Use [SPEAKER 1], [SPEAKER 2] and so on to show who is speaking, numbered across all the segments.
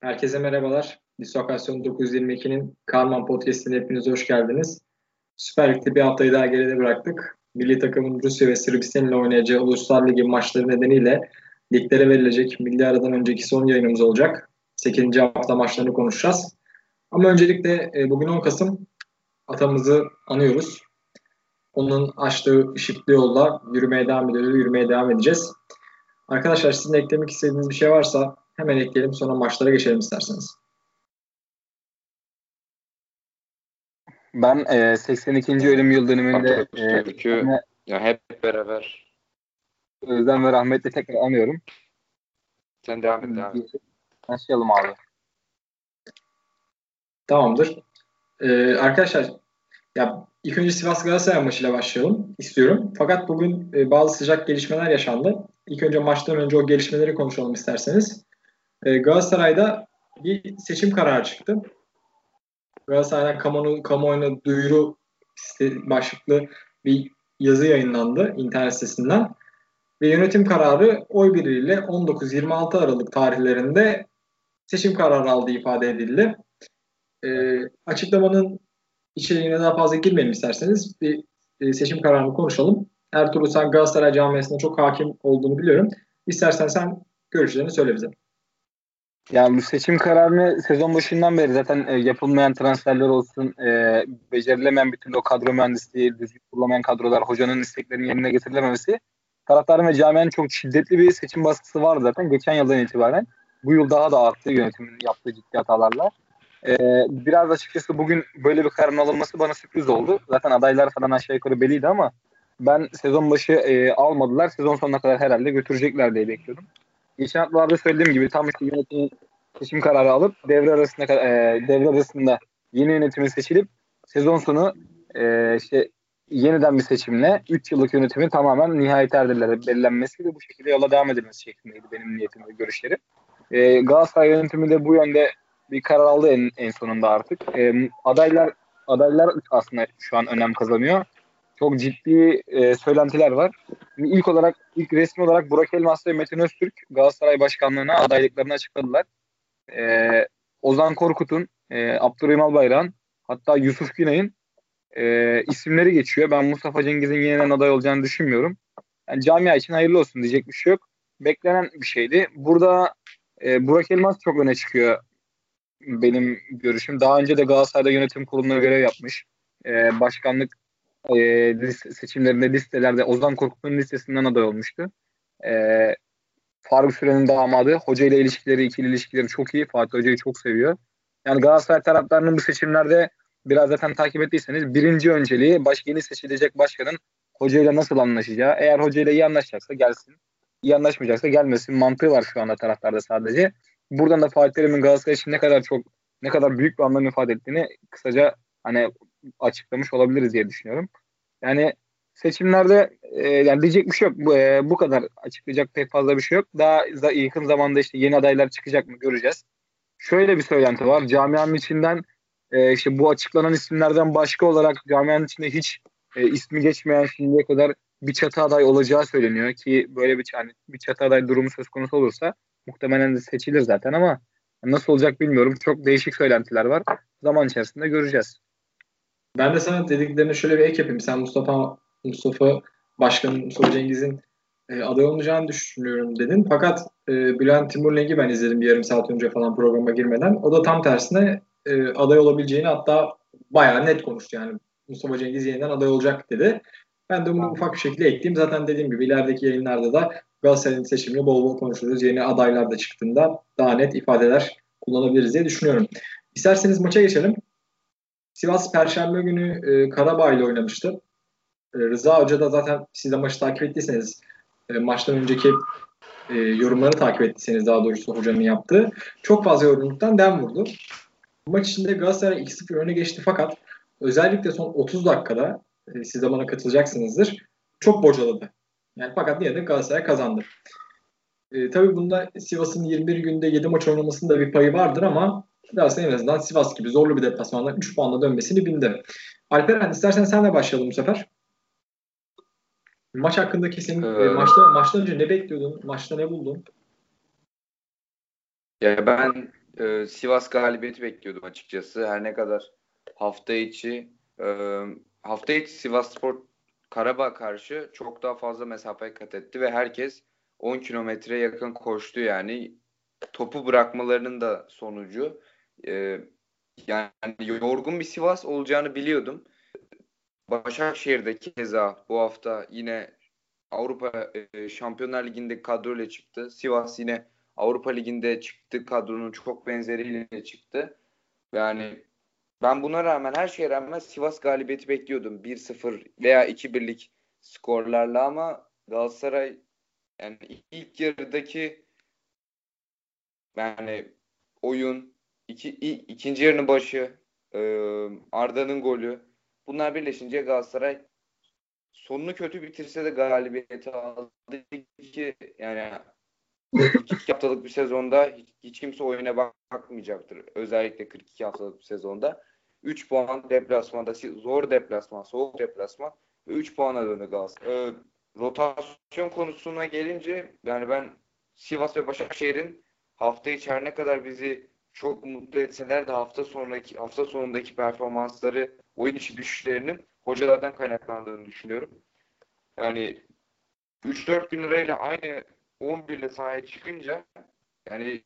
[SPEAKER 1] Herkese merhabalar. Dislokasyon 922'nin Karman Podcast'ine hepiniz hoş geldiniz. Süper Lig'de bir haftayı daha geride bıraktık. Milli takımın Rusya ve Sırbistan ile oynayacağı Uluslar Ligi maçları nedeniyle liglere verilecek milli aradan önceki son yayınımız olacak. 8. hafta maçlarını konuşacağız. Ama öncelikle e, bugün 10 Kasım atamızı anıyoruz. Onun açtığı ışıklı yolda yürümeye devam ediyoruz, yürümeye devam edeceğiz. Arkadaşlar sizin eklemek istediğiniz bir şey varsa hemen ekleyelim sonra maçlara geçelim isterseniz.
[SPEAKER 2] Ben e, 82. ölüm yıl dönümünde e,
[SPEAKER 3] Türk'ü ya hep beraber
[SPEAKER 2] özlem ve rahmetle tekrar anıyorum.
[SPEAKER 3] sen devam et devam et.
[SPEAKER 2] Başlayalım abi.
[SPEAKER 1] Tamamdır. Ee, arkadaşlar ya ilk önce Sivas Galatasaray maçıyla başlayalım istiyorum. Fakat bugün e, bazı sıcak gelişmeler yaşandı. İlk önce maçtan önce o gelişmeleri konuşalım isterseniz. E, Galatasaray'da bir seçim kararı çıktı. Galatasaray'dan kamuoyu, kamuoyuna duyuru başlıklı bir yazı yayınlandı internet sitesinden. Ve yönetim kararı oy birliğiyle 19-26 Aralık tarihlerinde seçim kararı aldığı ifade edildi. E, açıklamanın içeriğine daha fazla girmeyelim isterseniz. Bir e, seçim kararını konuşalım. Ertuğrul sen Galatasaray camiasında çok hakim olduğunu biliyorum. İstersen sen görüşlerini söyle bize.
[SPEAKER 2] Yani bu seçim kararını sezon başından beri zaten e, yapılmayan transferler olsun, e, becerilemeyen bir türlü o kadro mühendisliği, düzgün kurulamayan kadrolar, hocanın isteklerinin yerine getirilememesi taraftarın ve camianın çok şiddetli bir seçim baskısı vardı zaten geçen yıldan itibaren. Bu yıl daha da arttı yönetimin yaptığı ciddi hatalarla. Ee, biraz açıkçası bugün böyle bir kararın alınması bana sürpriz oldu. Zaten adaylar falan aşağı yukarı belliydi ama ben sezon başı e, almadılar. Sezon sonuna kadar herhalde götürecekler diye bekliyordum. Geçen haftalarda söylediğim gibi tam işte yönetimin seçim kararı alıp devre arasında e, devre arasında yeni yönetimin seçilip sezon sonu e, işte yeniden bir seçimle 3 yıllık yönetimin tamamen nihayet erdirilere belirlenmesi ve bu şekilde yola devam edilmesi şeklindeydi benim niyetim ve görüşlerim. E, Galatasaray yönetimi de bu yönde bir karar aldı en, en sonunda artık. E, adaylar adaylar aslında şu an önem kazanıyor. Çok ciddi e, söylentiler var. İlk olarak ilk resmi olarak Burak Elmas ve Metin Öztürk Galatasaray Başkanlığı'na adaylıklarını açıkladılar. E, Ozan Korkut'un, e, Abdurrahim Albayrak'ın hatta Yusuf Güney'in e, isimleri geçiyor. Ben Mustafa Cengiz'in yeniden aday olacağını düşünmüyorum. Yani camia için hayırlı olsun diyecek bir şey yok. Beklenen bir şeydi. Burada e, Burak Elmas çok öne çıkıyor benim görüşüm. Daha önce de Galatasaray'da yönetim kuruluna görev yapmış. E, başkanlık e, seçimlerinde listelerde Ozan Korkut'un listesinden aday olmuştu. E, Faruk Süren'in damadı. Hoca ile ilişkileri, ikili ilişkileri çok iyi. Fatih Hoca'yı çok seviyor. Yani Galatasaray taraftarının bu seçimlerde biraz zaten takip ettiyseniz birinci önceliği baş, yeni seçilecek başkanın hocayla nasıl anlaşacağı. Eğer hocayla iyi anlaşacaksa gelsin. İyi anlaşmayacaksa gelmesin mantığı var şu anda taraftarda sadece. Buradan da Fatih Terim'in Galatasaray için ne kadar çok ne kadar büyük bir anlam ifade ettiğini kısaca hani açıklamış olabiliriz diye düşünüyorum. Yani seçimlerde e, yani diyecek bir şey yok. Bu, e, bu kadar açıklayacak pek fazla bir şey yok. Daha da yakın zamanda işte yeni adaylar çıkacak mı göreceğiz. Şöyle bir söylenti var. Camianın içinden e, işte bu açıklanan isimlerden başka olarak camianın içinde hiç e, ismi geçmeyen şimdiye kadar bir çatı aday olacağı söyleniyor ki böyle bir yani bir çatı aday durumu söz konusu olursa muhtemelen de seçilir zaten ama nasıl olacak bilmiyorum. Çok değişik söylentiler var. Zaman içerisinde göreceğiz.
[SPEAKER 1] Ben de sana dediklerine şöyle bir ek yapayım. Sen Mustafa Mustafa Başkan Mustafa Cengiz'in e, aday olmayacağını düşünüyorum dedin. Fakat e, Bülent Timurleng'i ben izledim bir yarım saat önce falan programa girmeden. O da tam tersine e, aday olabileceğini hatta bayağı net konuştu yani. Mustafa Cengiz yeniden aday olacak dedi. Ben de bunu ufak bir şekilde ekleyeyim. Zaten dediğim gibi ilerideki yayınlarda da Galatasaray'ın seçimini bol bol konuşuruz. Yeni adaylar da çıktığında daha net ifadeler kullanabiliriz diye düşünüyorum. İsterseniz maça geçelim. Sivas Perşembe günü e, Karabağ ile oynamıştı. E, Rıza Hoca da zaten siz de maçı takip ettiyseniz e, maçtan önceki e, yorumları takip ettiyseniz daha doğrusu hocanın yaptığı çok fazla yorumluktan dem vurdu. Maç içinde Galatasaray 2-0 öne geçti fakat özellikle son 30 dakikada e, siz de bana katılacaksınızdır. Çok bocaladı. Yani fakat yine de Galatasaray kazandı. E, tabii bunda Sivas'ın 21 günde 7 maç oynamasında bir payı vardır ama Galatasaray en azından Sivas gibi zorlu bir deplasmanla 3 puanla dönmesini bildi. Alperen istersen senle başlayalım bu sefer. Maç hakkında kesin ee, maçta maçtan önce ne bekliyordun? Maçta ne buldun?
[SPEAKER 3] Ya ben e, Sivas galibiyeti bekliyordum açıkçası. Her ne kadar hafta içi e, hafta içi Sivas Spor Karabağ karşı çok daha fazla mesafe kat etti ve herkes 10 kilometre yakın koştu yani. Topu bırakmalarının da sonucu. E, yani yorgun bir Sivas olacağını biliyordum. Başakşehir'de keza bu hafta yine Avrupa e, Şampiyonlar Ligi'nde kadroyla çıktı. Sivas yine Avrupa Ligi'nde çıktı kadronun çok benzeriyle çıktı. Yani ben buna rağmen her şeye rağmen Sivas galibiyeti bekliyordum. 1-0 veya 2-1'lik skorlarla ama Galatasaray yani ilk yarıdaki yani oyun iki, ikinci yarının başı e, Arda'nın golü bunlar birleşince Galatasaray sonunu kötü bitirse de galibiyeti aldı ki yani iki haftalık bir sezonda hiç, kimse oyuna bakmayacaktır. Özellikle 42 haftalık bir sezonda. 3 puan deplasmanda zor deplasman, soğuk deplasman ve 3 puana döndü Galatasaray. Ee, rotasyon konusuna gelince yani ben Sivas ve Başakşehir'in hafta içi her ne kadar bizi çok mutlu etseler de hafta sonraki hafta sonundaki performansları, oyun içi düşüşlerinin hocalardan kaynaklandığını düşünüyorum. Yani 3-4 gün lirayla aynı 11 ile sahaya çıkınca yani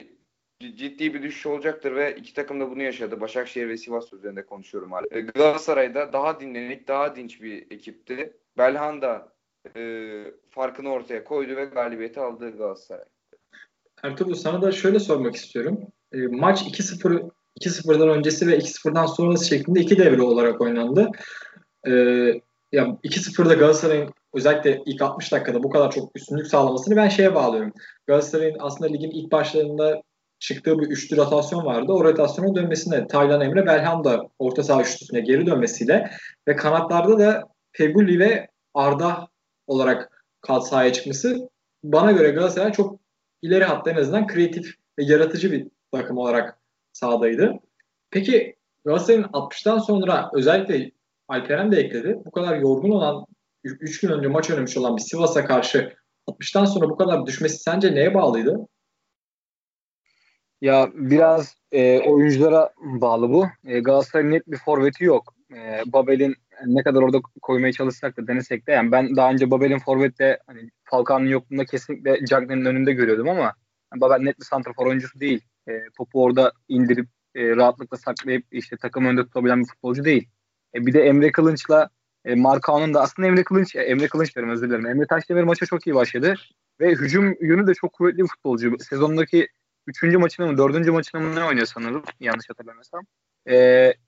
[SPEAKER 3] ciddi bir düşüş olacaktır ve iki takım da bunu yaşadı. Başakşehir ve Sivas üzerinde konuşuyorum hala. Galatasaray'da daha dinlenik, daha dinç bir ekipti. Belhanda e, farkını ortaya koydu ve galibiyeti aldı Galatasaray.
[SPEAKER 1] Ertuğrul sana da şöyle sormak istiyorum. E, maç 2-0 2-0'dan öncesi ve 2-0'dan sonrası şeklinde iki devre olarak oynandı. E, ya 2-0'da Galatasaray'ın özellikle ilk 60 dakikada bu kadar çok üstünlük sağlamasını ben şeye bağlıyorum. Galatasaray'ın aslında ligin ilk başlarında çıktığı bir üçlü rotasyon vardı. O rotasyona dönmesine Taylan Emre Belhanda orta saha üçlüsüne geri dönmesiyle ve kanatlarda da Feguli ve Arda olarak kat sahaya çıkması bana göre Galatasaray çok ileri hatta en azından kreatif ve yaratıcı bir takım olarak sahadaydı. Peki Galatasaray'ın 60'tan sonra özellikle Alperen de ekledi. Bu kadar yorgun olan 3 gün önce maç oynamış olan bir Sivas'a karşı 60'tan sonra bu kadar düşmesi sence neye bağlıydı?
[SPEAKER 2] Ya biraz e, oyunculara bağlı bu. E, Galatasaray'ın net bir forveti yok. E, Babel'in ne kadar orada koymaya çalışsak da denesek de yani ben daha önce Babel'in forvette hani Falcao'nun yokluğunda kesinlikle Cagney'in önünde görüyordum ama yani Babel net bir santrafor oyuncusu değil. E, topu orada indirip e, rahatlıkla saklayıp işte takım önünde tutabilen bir futbolcu değil. E, bir de Emre Kılınç'la e, Markao'nun da aslında Emre Kılınç, e, Emre Kılınç diyorum özür dilerim. Emre Taşdemir maça çok iyi başladı ve hücum yönü de çok kuvvetli bir futbolcu. Sezondaki üçüncü maçını mı dördüncü maçını mı ne oynuyor sanırım yanlış hatırlamıyorsam. E,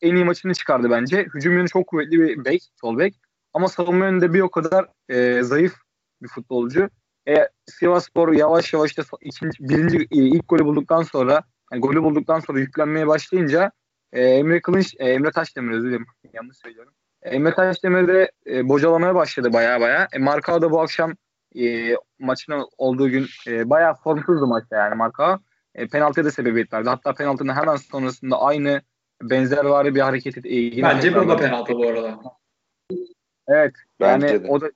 [SPEAKER 2] en iyi maçını çıkardı bence. Hücum yönü çok kuvvetli bir bek, sol bek. Ama savunma yönünde bir o kadar e, zayıf bir futbolcu. E, Sivasspor yavaş yavaş da ikinci, birinci e, ilk golü bulduktan sonra yani golü bulduktan sonra yüklenmeye başlayınca e, Emre Kılınç, e, Emre Taşdemir özür dilerim yanlış söylüyorum. Emre Taşdemir de e, bocalamaya başladı baya baya. E, Markao da bu akşam e, maçın olduğu gün e, baya formsuzdu maçta yani Markao. E, penaltıya da sebebiyet verdi. Hatta penaltının hemen sonrasında aynı benzer vari bir hareket e,
[SPEAKER 1] yine Bence bu da penaltı bu arada.
[SPEAKER 2] Evet. Yani Bence de. o da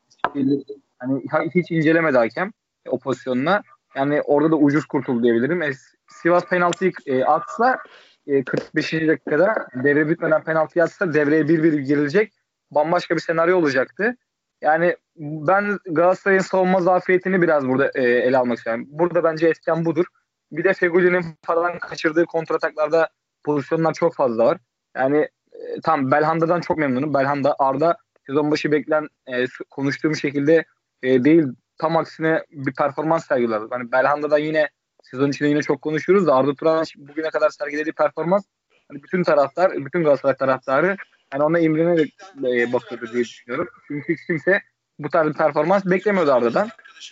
[SPEAKER 2] hani hiç incelemedi hakem o pozisyonuna. Yani orada da ucuz kurtuldu diyebilirim. E, Sivas penaltıyı e, atsa e, 45. dakikada devre bitmeden penaltı atsa devreye 1-1 girilecek. Bambaşka bir senaryo olacaktı. Yani ben Galatasaray'ın savunma zafiyetini biraz burada e, ele almak istiyorum. Burada bence etken budur. Bir de Feguli'nin falan kaçırdığı kontrataklarda pozisyonlar çok fazla var. Yani e, tam Belhanda'dan çok memnunum. Belhanda Arda sezon başı beklen e, konuştuğum şekilde e, değil tam aksine bir performans sergiler. Hani Belhanda'dan yine sezon içinde yine çok konuşuyoruz da Arda Turan bugüne kadar sergilediği performans hani bütün taraftar, bütün Galatasaray taraftarı yani ona imrenerek e, bakıyordu diye düşünüyorum. Çünkü hiç kimse bu tarz bir performans beklemiyordu Arda'dan.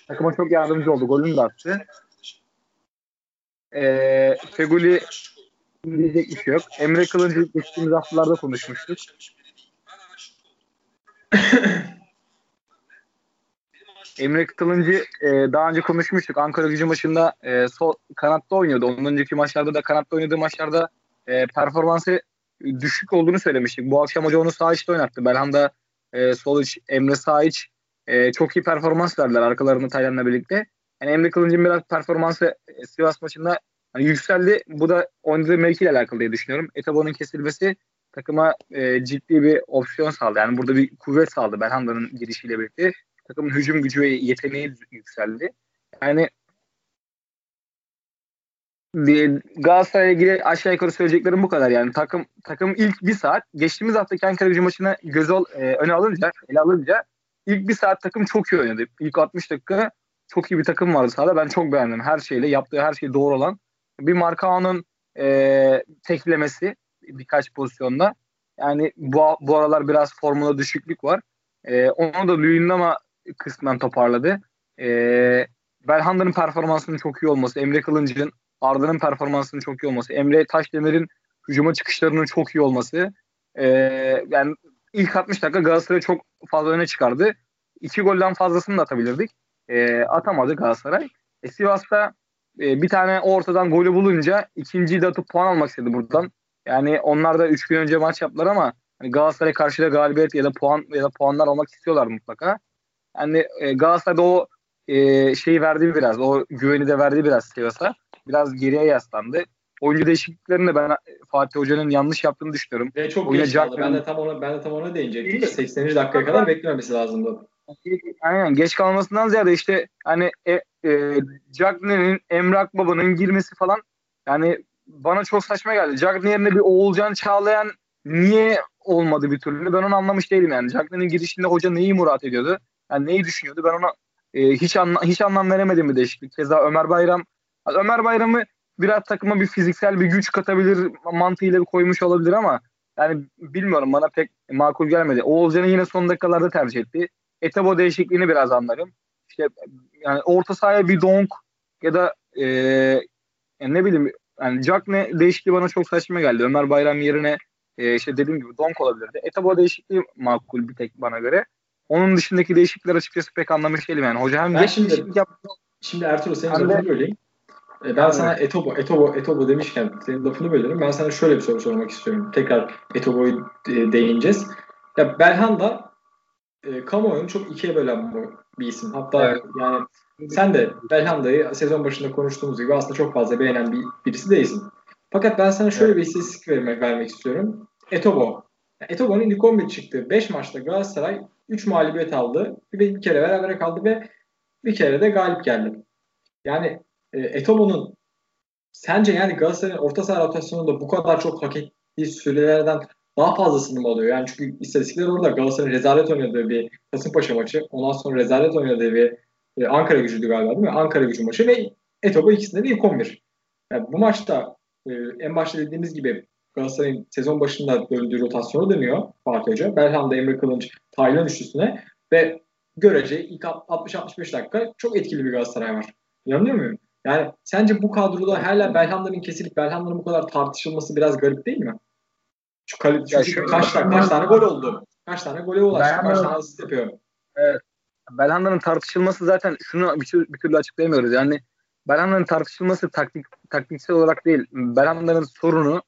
[SPEAKER 2] Takıma çok yardımcı oldu. Golünü de attı. Ee, Feguli diyecek bir şey yok. Emre Kılıncı geçtiğimiz haftalarda konuşmuştuk. Emre Kılıncı e, daha önce konuşmuştuk. Ankara gücü maçında e, sol kanatta oynuyordu. Ondan önceki maçlarda da kanatta oynadığı maçlarda e, performansı düşük olduğunu söylemiştik. Bu akşam hoca onu sağ içte oynattı. Belhanda e, sol iç, Emre sağ iç e, çok iyi performans verdiler arkalarında Taylan'la birlikte. Yani Emre Kılıncı'nın biraz performansı e, Sivas maçında hani yükseldi. Bu da oynadığı mevkiyle alakalı diye düşünüyorum. Etabo'nun kesilmesi takıma e, ciddi bir opsiyon sağladı. Yani burada bir kuvvet sağladı Belhanda'nın girişiyle birlikte. Takımın hücum gücü ve yeteneği yükseldi. Yani Galatasaray'a ilgili aşağı yukarı söyleyeceklerim bu kadar yani. Takım takım ilk bir saat geçtiğimiz haftaki Ankara gücü maçına göz al, e, öne alınca, ele alınca ilk bir saat takım çok iyi oynadı. İlk 60 dakika çok iyi bir takım vardı sahada. Ben çok beğendim. Her şeyle yaptığı her şey doğru olan. Bir Markao'nun e, teklemesi birkaç pozisyonda. Yani bu, bu aralar biraz formuna düşüklük var. E, onu da Luyendama kısmen toparladı. E, Belhanda'nın performansının çok iyi olması, Emre Kılınç'ın Arda'nın performansının çok iyi olması, Emre Taşdemir'in hücuma çıkışlarının çok iyi olması. E, yani ilk 60 dakika Galatasaray çok fazla öne çıkardı. İki golden fazlasını da atabilirdik. E, atamadı Galatasaray. E, Sivas'ta e, bir tane ortadan golü bulunca ikinciyi de atıp puan almak istedi buradan. Yani onlar da 3 gün önce maç yaptılar ama hani Galatasaray karşıda galibiyet ya da puan ya da puanlar almak istiyorlar mutlaka. Yani e, Galatasaray'da o e, şeyi verdi biraz. O güveni de verdi biraz Sivas'a. Biraz geriye yaslandı. Oyuncu değişikliklerini de ben e, Fatih Hoca'nın yanlış yaptığını düşünüyorum.
[SPEAKER 1] Ve çok geç kaldı. Ben de tam ona ben de tam ona değinecektim de 80. dakikaya kadar beklememesi lazımdı.
[SPEAKER 2] Aynen geç kalmasından ziyade işte hani e, e, Cagney'in Emrak Baba'nın girmesi falan yani bana çok saçma geldi. Cagney yerine bir Oğulcan Çağlayan niye olmadı bir türlü? Ben onu anlamış değilim yani. Cagney'in girişinde hoca neyi murat ediyordu? Yani neyi düşünüyordu? Ben ona e, hiç anla, hiç anlam veremedim bir değişiklik. Keza Ömer Bayram Ömer Bayram'ı biraz takıma bir fiziksel bir güç katabilir mantığıyla koymuş olabilir ama yani bilmiyorum bana pek makul gelmedi. Oğulcan'ı yine son dakikalarda tercih etti. Etabo değişikliğini biraz anlarım. İşte yani orta sahaya bir donk ya da e, yani ne bileyim yani Jack ne değişikliği bana çok saçma geldi. Ömer Bayram yerine e, işte dediğim gibi donk olabilirdi. Etabo değişikliği makul bir tek bana göre. Onun dışındaki değişiklikler açıkçası pek anlamış değilim yani. Hoca hem
[SPEAKER 1] ben geç şimdi, yaptı. Şimdi Ertuğrul senin lafını böleyim. Ben sana Etobo, Etobo, Etobo demişken senin lafını bölüyorum. Ben sana şöyle bir soru sormak istiyorum. Tekrar Etobo'yu e, değineceğiz. Ya Belhanda e, kamuoyunu çok ikiye bölen bir isim. Hatta evet. yani sen de Belhanda'yı sezon başında konuştuğumuz gibi aslında çok fazla beğenen bir, birisi değilsin. Fakat ben sana şöyle evet. bir istatistik vermek, vermek istiyorum. Etobo. Etobo'nun ilk 11 çıktığı 5 maçta Galatasaray 3 mağlubiyet aldı. Bir, bir kere beraber kaldı ve bir kere de galip geldi. Yani e, Etobo'nun sence yani Galatasaray'ın orta saha rotasyonunda bu kadar çok hak ettiği sürelerden daha fazlasını mı alıyor? Yani çünkü istatistikler orada Galatasaray'ın rezalet oynadığı bir Kasımpaşa maçı, ondan sonra rezalet oynadığı bir e, Ankara gücüydü galiba değil mi? Ankara gücü maçı ve Etobo ikisinde de ilk 11. Yani bu maçta e, en başta dediğimiz gibi Galatasaray'ın sezon başında döndüğü rotasyonu dönüyor Fatih Hoca. Belhanda, Emre Kılınç, Taylan üçlüsüne ve görece ilk 60-65 dakika çok etkili bir Galatasaray var. Yanılıyor muyum? Yani sence bu kadroda hala Belhanda'nın kesilip Belhanda'nın bu kadar tartışılması biraz garip değil mi? Şu kal- ya şu kaç, tane, kaç tane gol oldu? Kaç tane gole ulaştı? Kaç tane asist yapıyor?
[SPEAKER 2] Evet. Belhanda'nın tartışılması zaten şunu bir, bir türlü açıklayamıyoruz. Yani Belhanda'nın tartışılması taktik taktiksel olarak değil. Belhanda'nın sorunu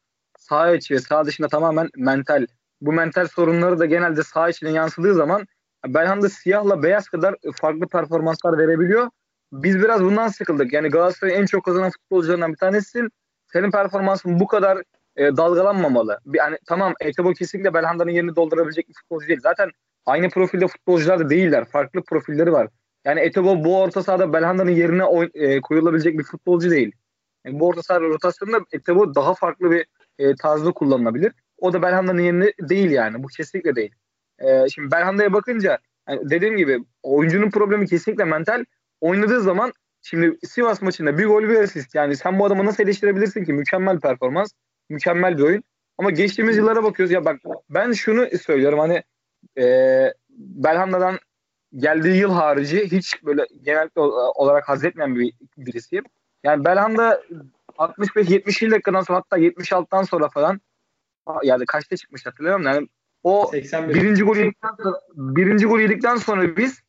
[SPEAKER 2] sağ içi ve sağ dışında tamamen mental. Bu mental sorunları da genelde sağ içine yansıdığı zaman Belhanda siyahla beyaz kadar farklı performanslar verebiliyor biz biraz bundan sıkıldık. Yani Galatasaray'ın en çok kazanan futbolcularından bir tanesisin. Senin performansın bu kadar e, dalgalanmamalı. Bir, yani tamam Etebo kesinlikle Belhanda'nın yerini doldurabilecek bir futbolcu değil. Zaten aynı profilde futbolcular da değiller. Farklı profilleri var. Yani Etebo bu orta sahada Belhanda'nın yerine oy, e, koyulabilecek bir futbolcu değil. Yani bu orta saha rotasyonunda Etebo daha farklı bir e, tarzda kullanılabilir. O da Belhanda'nın yerine değil yani. Bu kesinlikle değil. E, şimdi Belhanda'ya bakınca yani dediğim gibi oyuncunun problemi kesinlikle mental oynadığı zaman şimdi Sivas maçında bir gol bir asist. Yani sen bu adamı nasıl eleştirebilirsin ki? Mükemmel performans, mükemmel bir oyun. Ama geçtiğimiz yıllara bakıyoruz. Ya bak ben şunu söylüyorum hani e, Belhanda'dan geldiği yıl harici hiç böyle genel olarak haz etmeyen bir birisiyim. Yani Belhanda 65-70 dakikadan sonra hatta 76'dan sonra falan yani kaçta çıkmış hatırlamıyorum. Yani o 81. birinci gol yedikten sonra, birinci gol yedikten sonra biz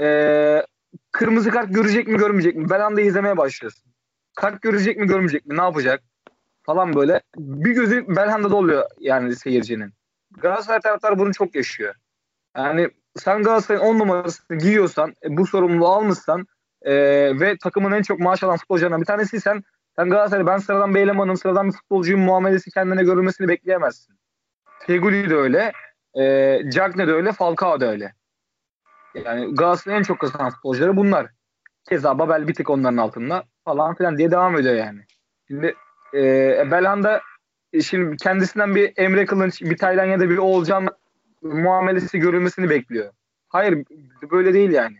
[SPEAKER 2] e, kırmızı kart görecek mi görmeyecek mi? Belhanda'yı izlemeye başlıyorsun. Kart görecek mi görmeyecek mi? Ne yapacak? Falan böyle. Bir gözü Belhanda'da oluyor yani seyircinin. Galatasaray taraftarı bunu çok yaşıyor. Yani sen Galatasaray'ın 10 numarasını giyiyorsan, e, bu sorumluluğu almışsan e, ve takımın en çok maaş alan futbolcularından bir tanesiysen Sen Galatasaray ben sıradan bir elemanım, sıradan bir futbolcuyum muamelesi kendine görülmesini bekleyemezsin. Feguli de öyle. E, Cagne de öyle. Falcao da öyle. Yani Galatasaray'ın en çok kazanan futbolcuları bunlar. Keza Babel bir tık onların altında falan filan diye devam ediyor yani. Şimdi e, Belhanda e, şimdi kendisinden bir Emre Kılınç, bir Taylan ya da bir Oğulcan muamelesi görülmesini bekliyor. Hayır böyle değil yani.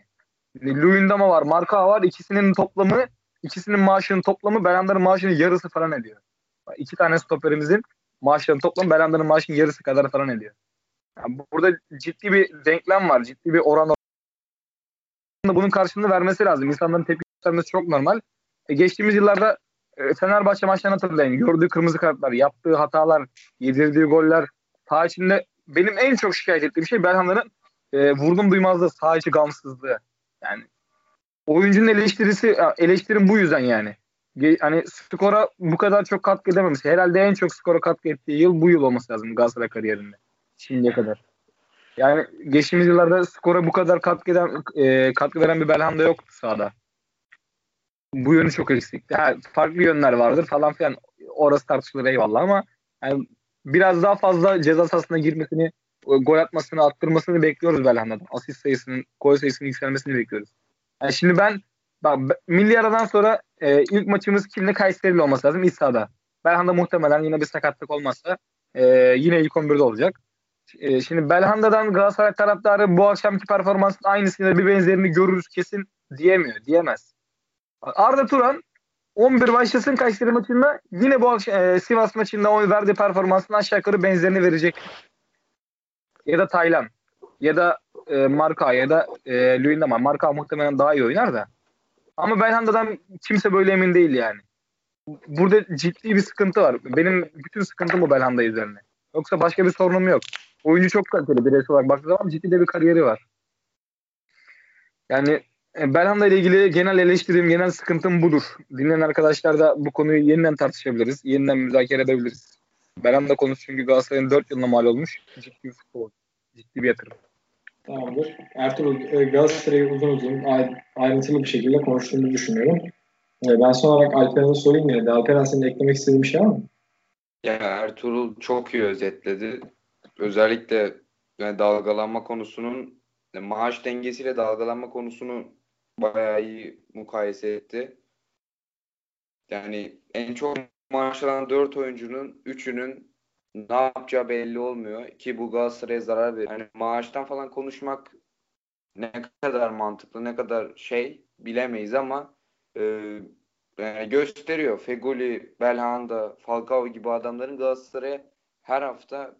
[SPEAKER 2] Luyendama var, Marka var. İkisinin toplamı, ikisinin maaşının toplamı Belanda'nın maaşının yarısı falan ediyor. İki tane stoperimizin maaşlarının toplamı Belanda'nın maaşının yarısı kadar falan ediyor. Yani burada ciddi bir denklem var, ciddi bir oran bunun karşılığını vermesi lazım. İnsanların tepki göstermesi çok normal. E, geçtiğimiz yıllarda e, Fenerbahçe maçlarını hatırlayın. Gördüğü kırmızı kartlar, yaptığı hatalar, yedirdiği goller. Sağ içinde benim en çok şikayet ettiğim şey Belhanda'nın e, vurdum duymazlığı, sağ içi gamsızlığı. Yani oyuncunun eleştirisi, eleştirim bu yüzden yani. Hani skora bu kadar çok katkı edememesi. Herhalde en çok skora katkı ettiği yıl bu yıl olması lazım Galatasaray kariyerinde. Şimdiye kadar. Yani geçtiğimiz yıllarda skora bu kadar katkı, eden, e, katkı veren bir Belhanda yoktu sahada. Bu yönü çok eksik. Yani farklı yönler vardır falan filan. Orası tartışılır eyvallah ama yani biraz daha fazla ceza sahasına girmesini, gol atmasını, attırmasını bekliyoruz Belhanda'dan. Asist sayısının, gol sayısının yükselmesini bekliyoruz. Yani şimdi ben bak milli aradan sonra e, ilk maçımız kimle Kayseri'yle olması lazım İsa'da. Belhanda muhtemelen yine bir sakatlık olmazsa e, yine ilk 11'de olacak. E, şimdi Belhanda'dan Galatasaray taraftarı bu akşamki performansın aynısını bir benzerini görürüz kesin diyemiyor, diyemez. Arda Turan 11 başlasın Kayseri maçında yine bu akşam e, Sivas maçında o verdiği performansın aşağı yukarı benzerini verecek. Ya da Taylan ya da e, Marka ya da e, Luyendama. Marka muhtemelen daha iyi oynar da. Ama Belhanda'dan kimse böyle emin değil yani. Burada ciddi bir sıkıntı var. Benim bütün sıkıntım bu Belhanda üzerine. Yoksa başka bir sorunum yok. Oyuncu çok kaliteli bireysel olarak baktığı zaman ciddi de bir kariyeri var. Yani Belhanda ile ilgili genel eleştirim, genel sıkıntım budur. Dinleyen arkadaşlar da bu konuyu yeniden tartışabiliriz. Yeniden müzakere edebiliriz. Belhanda konusu çünkü Galatasaray'ın 4 yılına mal olmuş. Ciddi bir futbol. Ciddi bir yatırım.
[SPEAKER 1] Tamamdır. Ertuğrul e, Galatasaray'ı uzun uzun ayrıntılı bir şekilde konuştuğumuzu düşünüyorum. E, ben son olarak Alperen'e sorayım yine de. Alperen senin eklemek istediğin bir şey var mı?
[SPEAKER 3] Ya Ertuğrul çok iyi özetledi. Özellikle yani dalgalanma konusunun maaş dengesiyle dalgalanma konusunu bayağı iyi mukayese etti. Yani en çok maaş alan 4 oyuncunun 3'ünün ne yapacağı belli olmuyor ki bu Galatasaray'a zarar veriyor. Yani maaştan falan konuşmak ne kadar mantıklı, ne kadar şey bilemeyiz ama e, yani gösteriyor. Fegoli, Belhanda, Falcao gibi adamların Galatasaray'a her hafta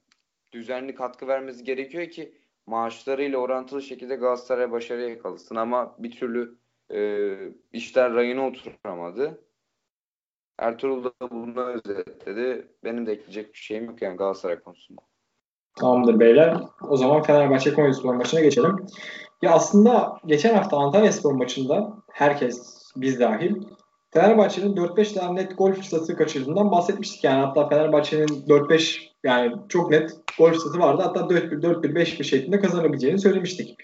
[SPEAKER 3] düzenli katkı vermesi gerekiyor ki maaşlarıyla orantılı şekilde Galatasaray başarıya yakalasın ama bir türlü e, işler rayına oturamadı. Ertuğrul da bunu özetledi. Benim de ekleyecek bir şeyim yok yani Galatasaray konusunda.
[SPEAKER 1] Tamamdır beyler. O zaman Fenerbahçe Konyaspor maçına geçelim. Ya aslında geçen hafta Antalya Spor maçında herkes biz dahil Fenerbahçe'nin 4-5 tane net gol fırsatı kaçırdığından bahsetmiştik. Yani hatta Fenerbahçe'nin 4-5 yani çok net gol fırsatı vardı. Hatta 4-1, 4-1, 5-1 şeklinde kazanabileceğini söylemiştik.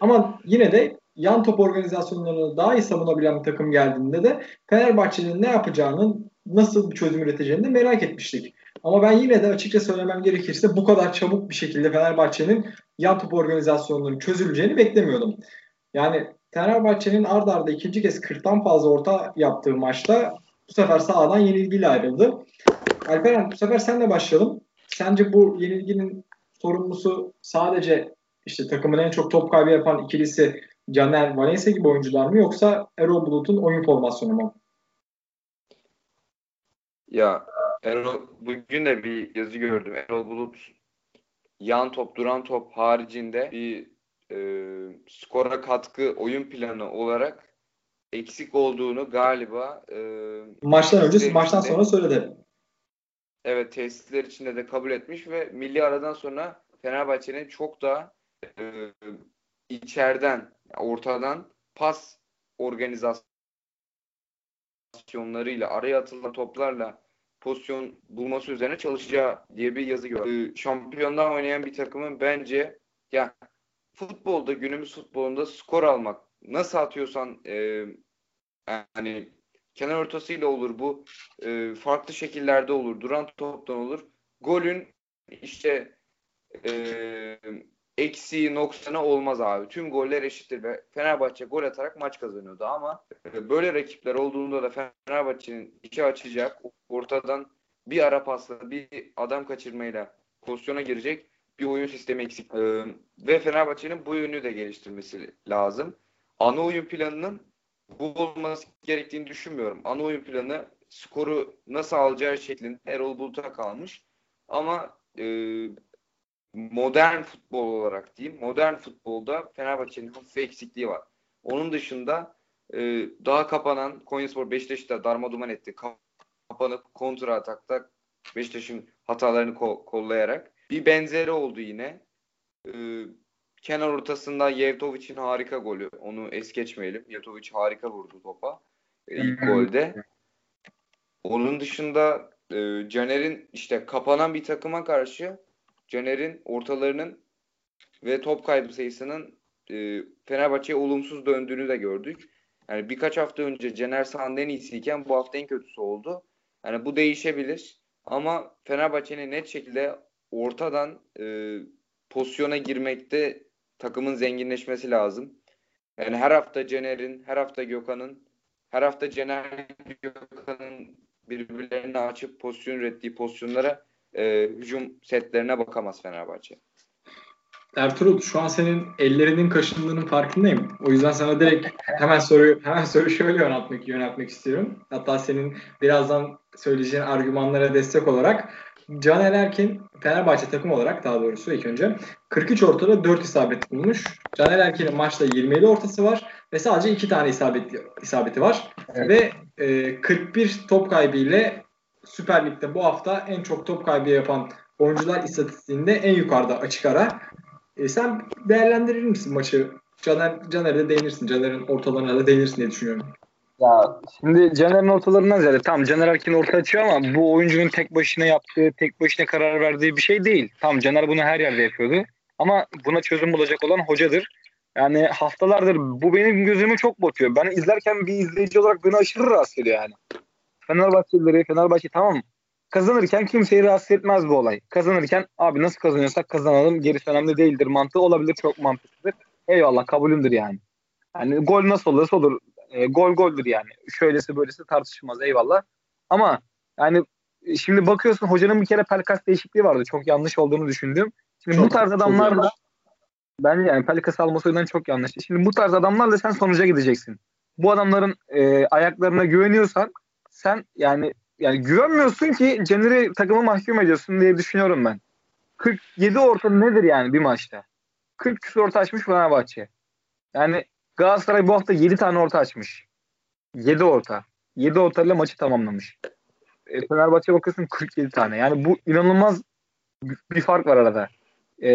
[SPEAKER 1] Ama yine de yan top organizasyonlarını daha iyi savunabilen bir takım geldiğinde de Fenerbahçe'nin ne yapacağının nasıl bir çözüm üreteceğini de merak etmiştik. Ama ben yine de açıkça söylemem gerekirse bu kadar çabuk bir şekilde Fenerbahçe'nin yan top organizasyonlarının çözüleceğini beklemiyordum. Yani Fenerbahçe'nin ard arda ikinci kez 40'tan fazla orta yaptığı maçta bu sefer sahadan yenilgiyle ayrıldı. Alperen bu sefer senle başlayalım. Sence bu yenilginin sorumlusu sadece işte takımın en çok top kaybı yapan ikilisi Caner Valencia gibi oyuncular mı yoksa Erol Bulut'un oyun formasyonu mu?
[SPEAKER 3] Ya Erol bugün de bir yazı gördüm. Erol Bulut yan top, duran top haricinde bir e, skora katkı oyun planı olarak eksik olduğunu galiba e,
[SPEAKER 1] maçtan önce maçtan sonra söyledi.
[SPEAKER 3] Evet tesisler içinde de kabul etmiş ve milli aradan sonra Fenerbahçe'nin çok daha e, içeriden ortadan pas organizasyonlarıyla araya atılan toplarla pozisyon bulması üzerine çalışacağı diye bir yazı gördüm. Ee, şampiyonlar oynayan bir takımın bence ya futbolda günümüz futbolunda skor almak nasıl atıyorsan e, yani kenar ortasıyla olur bu. E, farklı şekillerde olur. Duran toptan olur. Golün işte e, eksiği noksanı olmaz abi. Tüm goller eşittir ve Fenerbahçe gol atarak maç kazanıyordu ama e, böyle rakipler olduğunda da Fenerbahçe'nin içi açacak ortadan bir ara pasla bir adam kaçırmayla pozisyona girecek bir oyun sistemi eksik. Ee, ve Fenerbahçe'nin bu yönü de geliştirmesi lazım. Ana oyun planının bu olması gerektiğini düşünmüyorum. Ana oyun planı skoru nasıl alacağı şeklinde Erol Bulut'a kalmış. Ama e, modern futbol olarak diyeyim. Modern futbolda Fenerbahçe'nin hafif eksikliği var. Onun dışında e, daha kapanan Konyaspor Beşiktaş'ta darma etti. Kapanıp kontra atakta Beşiktaş'ın hatalarını ko- kollayarak. Bir benzeri oldu yine. Ee, kenar ortasında Yevtovic'in harika golü. Onu es geçmeyelim. Yevtovic harika vurdu topa. Ee, ilk golde. Onun dışında e, Caner'in işte kapanan bir takıma karşı Caner'in ortalarının ve top kaybı sayısının e, Fenerbahçe'ye olumsuz döndüğünü de gördük. Yani birkaç hafta önce Caner Saha'nın en iyisiyken bu hafta en kötüsü oldu. Yani bu değişebilir. Ama Fenerbahçe'nin net şekilde ortadan e, pozisyona girmekte takımın zenginleşmesi lazım. Yani her hafta Cener'in, her hafta Gökhan'ın, her hafta Cener Gökhan'ın birbirlerini açıp pozisyon ürettiği pozisyonlara e, hücum setlerine bakamaz Fenerbahçe.
[SPEAKER 1] Ertuğrul şu an senin ellerinin kaşındığının farkındayım. O yüzden sana direkt hemen soruyu hemen soru şöyle yöneltmek yöneltmek istiyorum. Hatta senin birazdan söyleyeceğin argümanlara destek olarak Caner Erkin Fenerbahçe takım olarak daha doğrusu ilk önce 43 ortada 4 isabet bulmuş. Caner Erkin'in maçta 27 ortası var ve sadece 2 tane isabeti, isabeti var. Evet. Ve e, 41 top kaybı ile Süper Lig'de bu hafta en çok top kaybı yapan oyuncular istatistiğinde en yukarıda açık ara. E, sen değerlendirir misin maçı? Caner, Caner'e de değinirsin. Caner'in ortalarına da değinirsin diye düşünüyorum.
[SPEAKER 2] Ya şimdi Caner'in ortalarından ziyade tam Caner Erkin orta açıyor ama bu oyuncunun tek başına yaptığı, tek başına karar verdiği bir şey değil. Tam Caner bunu her yerde yapıyordu. Ama buna çözüm bulacak olan hocadır. Yani haftalardır bu benim gözümü çok batıyor. Ben izlerken bir izleyici olarak beni aşırı rahatsız ediyor yani. Fenerbahçelileri, Fenerbahçe tamam Kazanırken kimseyi rahatsız etmez bu olay. Kazanırken abi nasıl kazanıyorsak kazanalım gerisi önemli değildir mantığı olabilir çok mantıklıdır. Eyvallah kabulümdür yani. Yani gol nasıl olursa olur. E, gol goldür yani. Şöylesi böylesi tartışılmaz eyvallah. Ama yani e, şimdi bakıyorsun hocanın bir kere Pelkas değişikliği vardı. Çok yanlış olduğunu düşündüm. Şimdi çok, bu tarz adamlar da ben yani Pelkas alması yüzden çok yanlış. Şimdi bu tarz adamlarla sen sonuca gideceksin. Bu adamların e, ayaklarına güveniyorsan sen yani yani güvenmiyorsun ki Caner'i takımı mahkum ediyorsun diye düşünüyorum ben. 47 orta nedir yani bir maçta? 40 küsur orta açmış Fenerbahçe. Yani Galatasaray bu hafta 7 tane orta açmış. 7 orta. 7 ortayla maçı tamamlamış. E, Fenerbahçe bakıyorsun 47 tane. Yani bu inanılmaz bir fark var arada. E,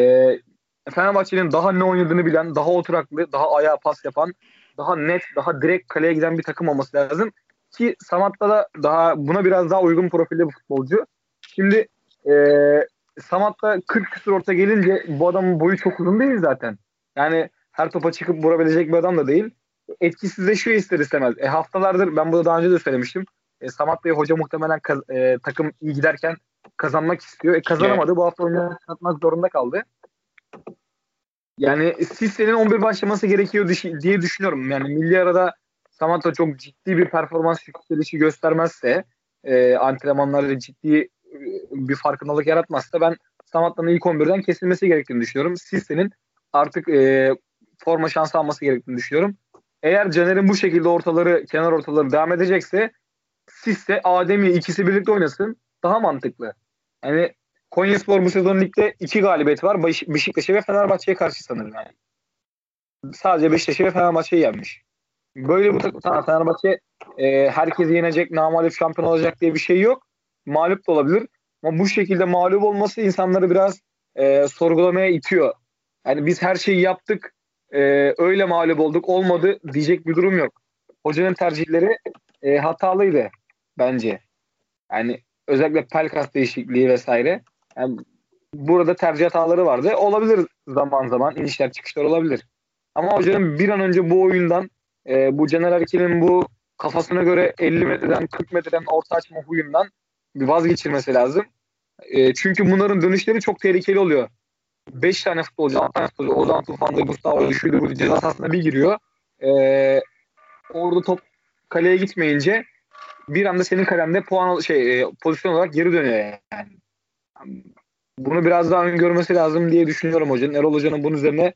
[SPEAKER 2] Fenerbahçe'nin daha ne oynadığını bilen, daha oturaklı, daha ayağa pas yapan, daha net, daha direkt kaleye giden bir takım olması lazım. Ki Samat'ta da daha buna biraz daha uygun profilde bir futbolcu. Şimdi e, Samat'ta 40 küsur orta gelince bu adamın boyu çok uzun değil zaten. Yani her topa çıkıp vurabilecek bir adam da değil. Etkisizleşiyor ister istemez. E, haftalardır ben bunu daha önce de söylemiştim. E, Samat Bey hoca muhtemelen kaz, e, takım iyi giderken kazanmak istiyor. E, kazanamadı. Bu hafta oyunu satmak zorunda kaldı. Yani Sisse'nin 11 başlaması gerekiyor diye düşünüyorum. Yani milli arada Samata çok ciddi bir performans yükselişi göstermezse e, antrenmanlarda ciddi e, bir farkındalık yaratmazsa ben Samatta'nın ilk 11'den kesilmesi gerektiğini düşünüyorum. Sisse'nin artık e, forma şansı alması gerektiğini düşünüyorum. Eğer Caner'in bu şekilde ortaları, kenar ortaları devam edecekse Sisse, Ademi ikisi birlikte oynasın. Daha mantıklı. Yani Konyaspor bu sezon ligde iki galibiyet var. Beşiktaş'a ve Fenerbahçe'ye karşı sanırım yani. Sadece Beşiktaş'a ve Fenerbahçe'yi yenmiş. Böyle bu takım tamam Fenerbahçe e, herkesi yenecek, namalip şampiyon olacak diye bir şey yok. Mağlup da olabilir. Ama bu şekilde mağlup olması insanları biraz e, sorgulamaya itiyor. Yani biz her şeyi yaptık, e, öyle mağlup olduk, olmadı diyecek bir durum yok. Hocanın tercihleri e, hatalıydı bence. Yani özellikle Pelkas değişikliği vesaire. Yani burada tercih hataları vardı. Olabilir zaman zaman inişler çıkışlar olabilir. Ama hocanın bir an önce bu oyundan e, bu Caner Erkin'in bu kafasına göre 50 metreden 40 metreden orta açma huyundan bir vazgeçirmesi lazım. E, çünkü bunların dönüşleri çok tehlikeli oluyor. 5 tane futbolcu, 6 tane futbolcu, Ozan Tufan'da, Gustavo şuydu bu ceza sahasına bir giriyor. E, orada top kaleye gitmeyince bir anda senin kalende puan şey e, pozisyon olarak geri dönüyor yani. Bunu biraz daha öngörmesi lazım diye düşünüyorum hocanın. Erol Hoca'nın bunun üzerine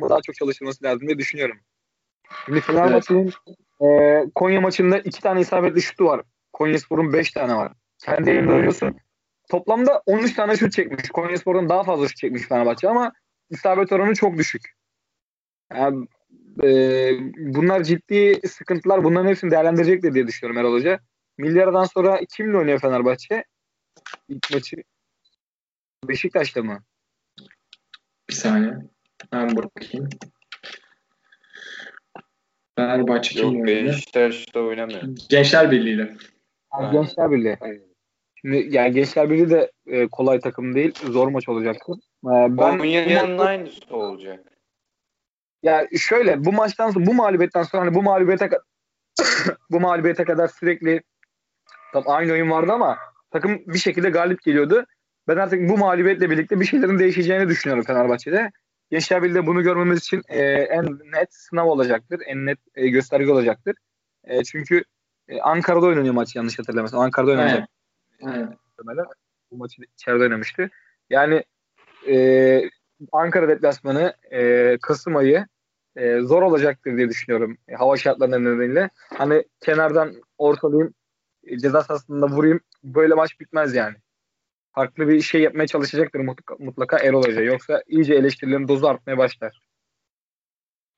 [SPEAKER 2] daha çok çalışılması lazım diye düşünüyorum. Şimdi Fenerbahçe'nin evet. e, Konya maçında iki tane isabetli şutu var. Konya Spor'un beş tane var. Kendi elinde oynuyorsun. Toplamda 13 tane şut çekmiş. Konya Spor'dan daha fazla şut çekmiş Fenerbahçe ama isabet oranı çok düşük. Yani, e, bunlar ciddi sıkıntılar. Bunların hepsini değerlendirecektir diye düşünüyorum Erol Hoca. Milyardan sonra kimle oynuyor Fenerbahçe? İlk maçı Beşiktaş'ta mı?
[SPEAKER 1] Bir saniye. Ben bakayım. Fenerbahçe kim
[SPEAKER 3] Yok
[SPEAKER 1] oynuyor?
[SPEAKER 3] Beşiktaş'ta oynamıyor.
[SPEAKER 1] Gençler Birliği'yle.
[SPEAKER 2] Ha. Gençler Birliği. Şimdi yani Gençler Birliği de e, kolay takım değil. Zor maç olacaktı. E,
[SPEAKER 3] ben Konya'nın aynısı olacak.
[SPEAKER 2] Ya şöyle bu maçtan sonra bu mağlubiyetten sonra hani bu mağlubiyete bu mağlubiyete kadar sürekli tam aynı oyun vardı ama takım bir şekilde galip geliyordu. Ben artık bu mağlubiyetle birlikte bir şeylerin değişeceğini düşünüyorum Fenerbahçe'de. Birliği bunu görmemiz için e, en net sınav olacaktır. En net e, gösterge olacaktır. E, çünkü e, Ankara'da oynanıyor maç yanlış hatırlamıyorsam. Ankara'da oynanacak. Evet. evet. Bu maçı içeride oynamıştı. Yani e, Ankara deplasmanı e, Kasım ayı e, zor olacaktır diye düşünüyorum. E, hava şartlarının nedeniyle. Hani kenardan ortalayayım e, ceza sahasında vurayım. Böyle maç bitmez yani farklı bir şey yapmaya çalışacaktır mutlaka, mutlaka Erol Hoca. Yoksa iyice eleştirilerin dozu artmaya başlar.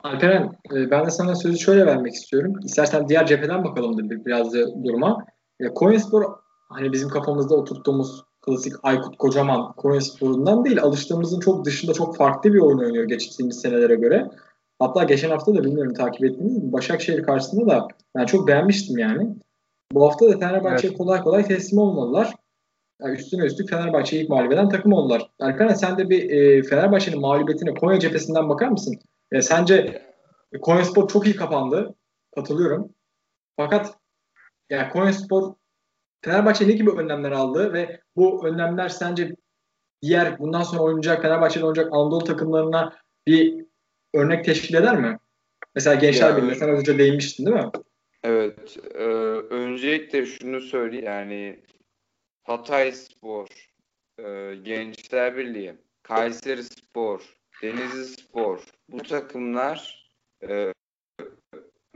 [SPEAKER 1] Alperen e, ben de sana sözü şöyle vermek istiyorum. İstersen diğer cepheden bakalım da biraz da duruma. E, Konyaspor hani bizim kafamızda oturttuğumuz klasik Aykut Kocaman Konyaspor'undan değil alıştığımızın çok dışında çok farklı bir oyun oynuyor geçtiğimiz senelere göre. Hatta geçen hafta da bilmiyorum takip ettiniz mi? Başakşehir karşısında da ben çok beğenmiştim yani. Bu hafta da Fenerbahçe'ye evet. kolay kolay teslim olmadılar. Yani üstüne üstlük Fenerbahçe'yi ilk mağlup eden takım oldular. Erkan sen de bir e, Fenerbahçe'nin mağlubiyetine Konya cephesinden bakar mısın? E, sence Konya Spor çok iyi kapandı. Katılıyorum. Fakat yani Konya Spor Fenerbahçe ne gibi önlemler aldı ve bu önlemler sence diğer bundan sonra oynayacak Fenerbahçe'de oynayacak Anadolu takımlarına bir örnek teşkil eder mi? Mesela Gençler Birliği sen az önce değinmiştin değil mi?
[SPEAKER 3] Evet. E, öncelikle şunu söyleyeyim yani Hatay Spor, e, Gençler Birliği, Kayseri Spor, Denizli Spor bu takımlar e,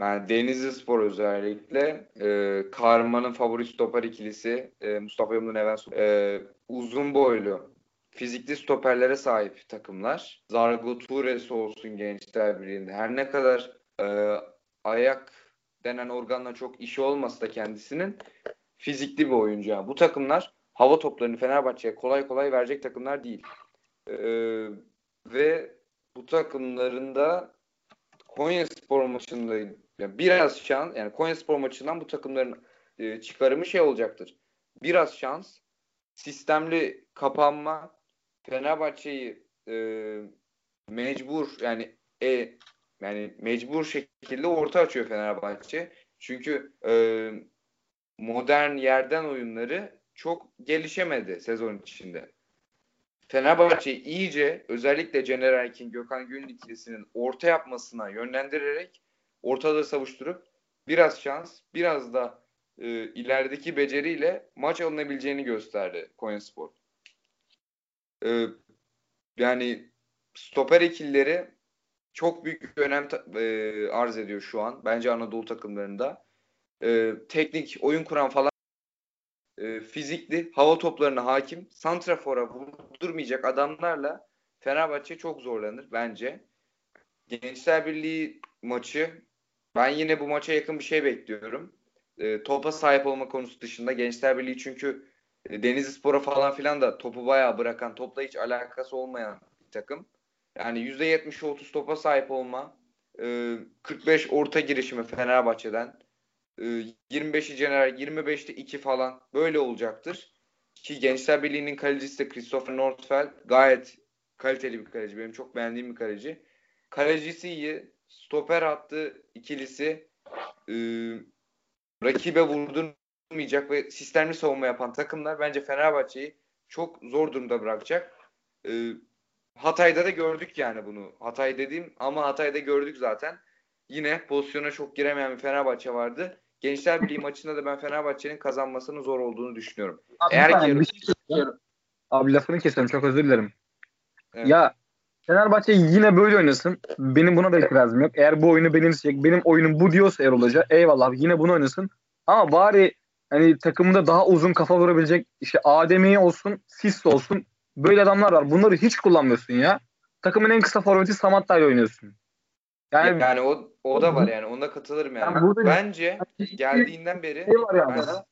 [SPEAKER 3] yani Denizli Spor özellikle e, Karman'ın favori stoper ikilisi e, Mustafa Yumlu Neven e, uzun boylu fizikli stoperlere sahip takımlar. Zargo Tures olsun Gençler Birliği'nde her ne kadar e, ayak denen organla çok işi olmasa da kendisinin fizikli bir oyuncu. Bu takımlar hava toplarını Fenerbahçe'ye kolay kolay verecek takımlar değil. Ee, ve bu takımların da Konya Spor maçında yani biraz şans yani Konya Spor maçından bu takımların e, çıkarımı şey olacaktır. Biraz şans, sistemli kapanma, Fenerbahçe'yi e, mecbur yani e, yani mecbur şekilde orta açıyor Fenerbahçe. Çünkü e, modern yerden oyunları çok gelişemedi sezon içinde. Fenerbahçe iyice özellikle Caner Erkin, Gökhan Gönül ikilisinin orta yapmasına yönlendirerek ortada savuşturup biraz şans, biraz da e, ilerideki beceriyle maç alınabileceğini gösterdi Konyaspor. E, yani stoper ikilileri çok büyük bir önem e, arz ediyor şu an. Bence Anadolu takımlarında. E, teknik, oyun kuran falan e, fizikli, hava toplarına hakim, santrafora vurdurmayacak adamlarla Fenerbahçe çok zorlanır bence. Gençler Birliği maçı ben yine bu maça yakın bir şey bekliyorum. E, topa sahip olma konusu dışında Gençler Birliği çünkü e, Denizli Spor'a falan filan da topu bayağı bırakan, topla hiç alakası olmayan bir takım. Yani %70'e 30 topa sahip olma, e, 45 orta girişimi Fenerbahçe'den, 25'i Caner, 25'te 2 falan böyle olacaktır. Ki Gençler Birliği'nin kalecisi de Christopher Nordfeld gayet kaliteli bir kaleci. Benim çok beğendiğim bir kaleci. Kalecisi iyi. Stoper attı ikilisi. Ee, rakibe vurdurmayacak ve sistemli savunma yapan takımlar bence Fenerbahçe'yi çok zor durumda bırakacak. Ee, Hatay'da da gördük yani bunu. Hatay dediğim ama Hatay'da gördük zaten. Yine pozisyona çok giremeyen bir Fenerbahçe vardı. Gençler Birliği maçında da ben Fenerbahçe'nin kazanmasının zor olduğunu düşünüyorum.
[SPEAKER 2] Abi,
[SPEAKER 3] Eğer ki
[SPEAKER 2] bir şey. Abi lafını kesiyorum çok özür dilerim.
[SPEAKER 3] Evet.
[SPEAKER 2] Ya Fenerbahçe yine böyle oynasın. Benim buna da itirazım yok. Eğer bu oyunu benimseyecek, benim oyunum bu diyorsa Erol Hoca eyvallah yine bunu oynasın. Ama bari hani takımda daha uzun kafa vurabilecek işte Ademi olsun, Sis olsun. Böyle adamlar var. Bunları hiç kullanmıyorsun ya. Takımın en kısa forveti Samatta'yla oynuyorsun. Yani,
[SPEAKER 3] yani o o da var yani. Ona katılırım yani.
[SPEAKER 2] Yani burada-
[SPEAKER 3] Bence geldiğinden beri
[SPEAKER 2] şey var yani.
[SPEAKER 3] ben,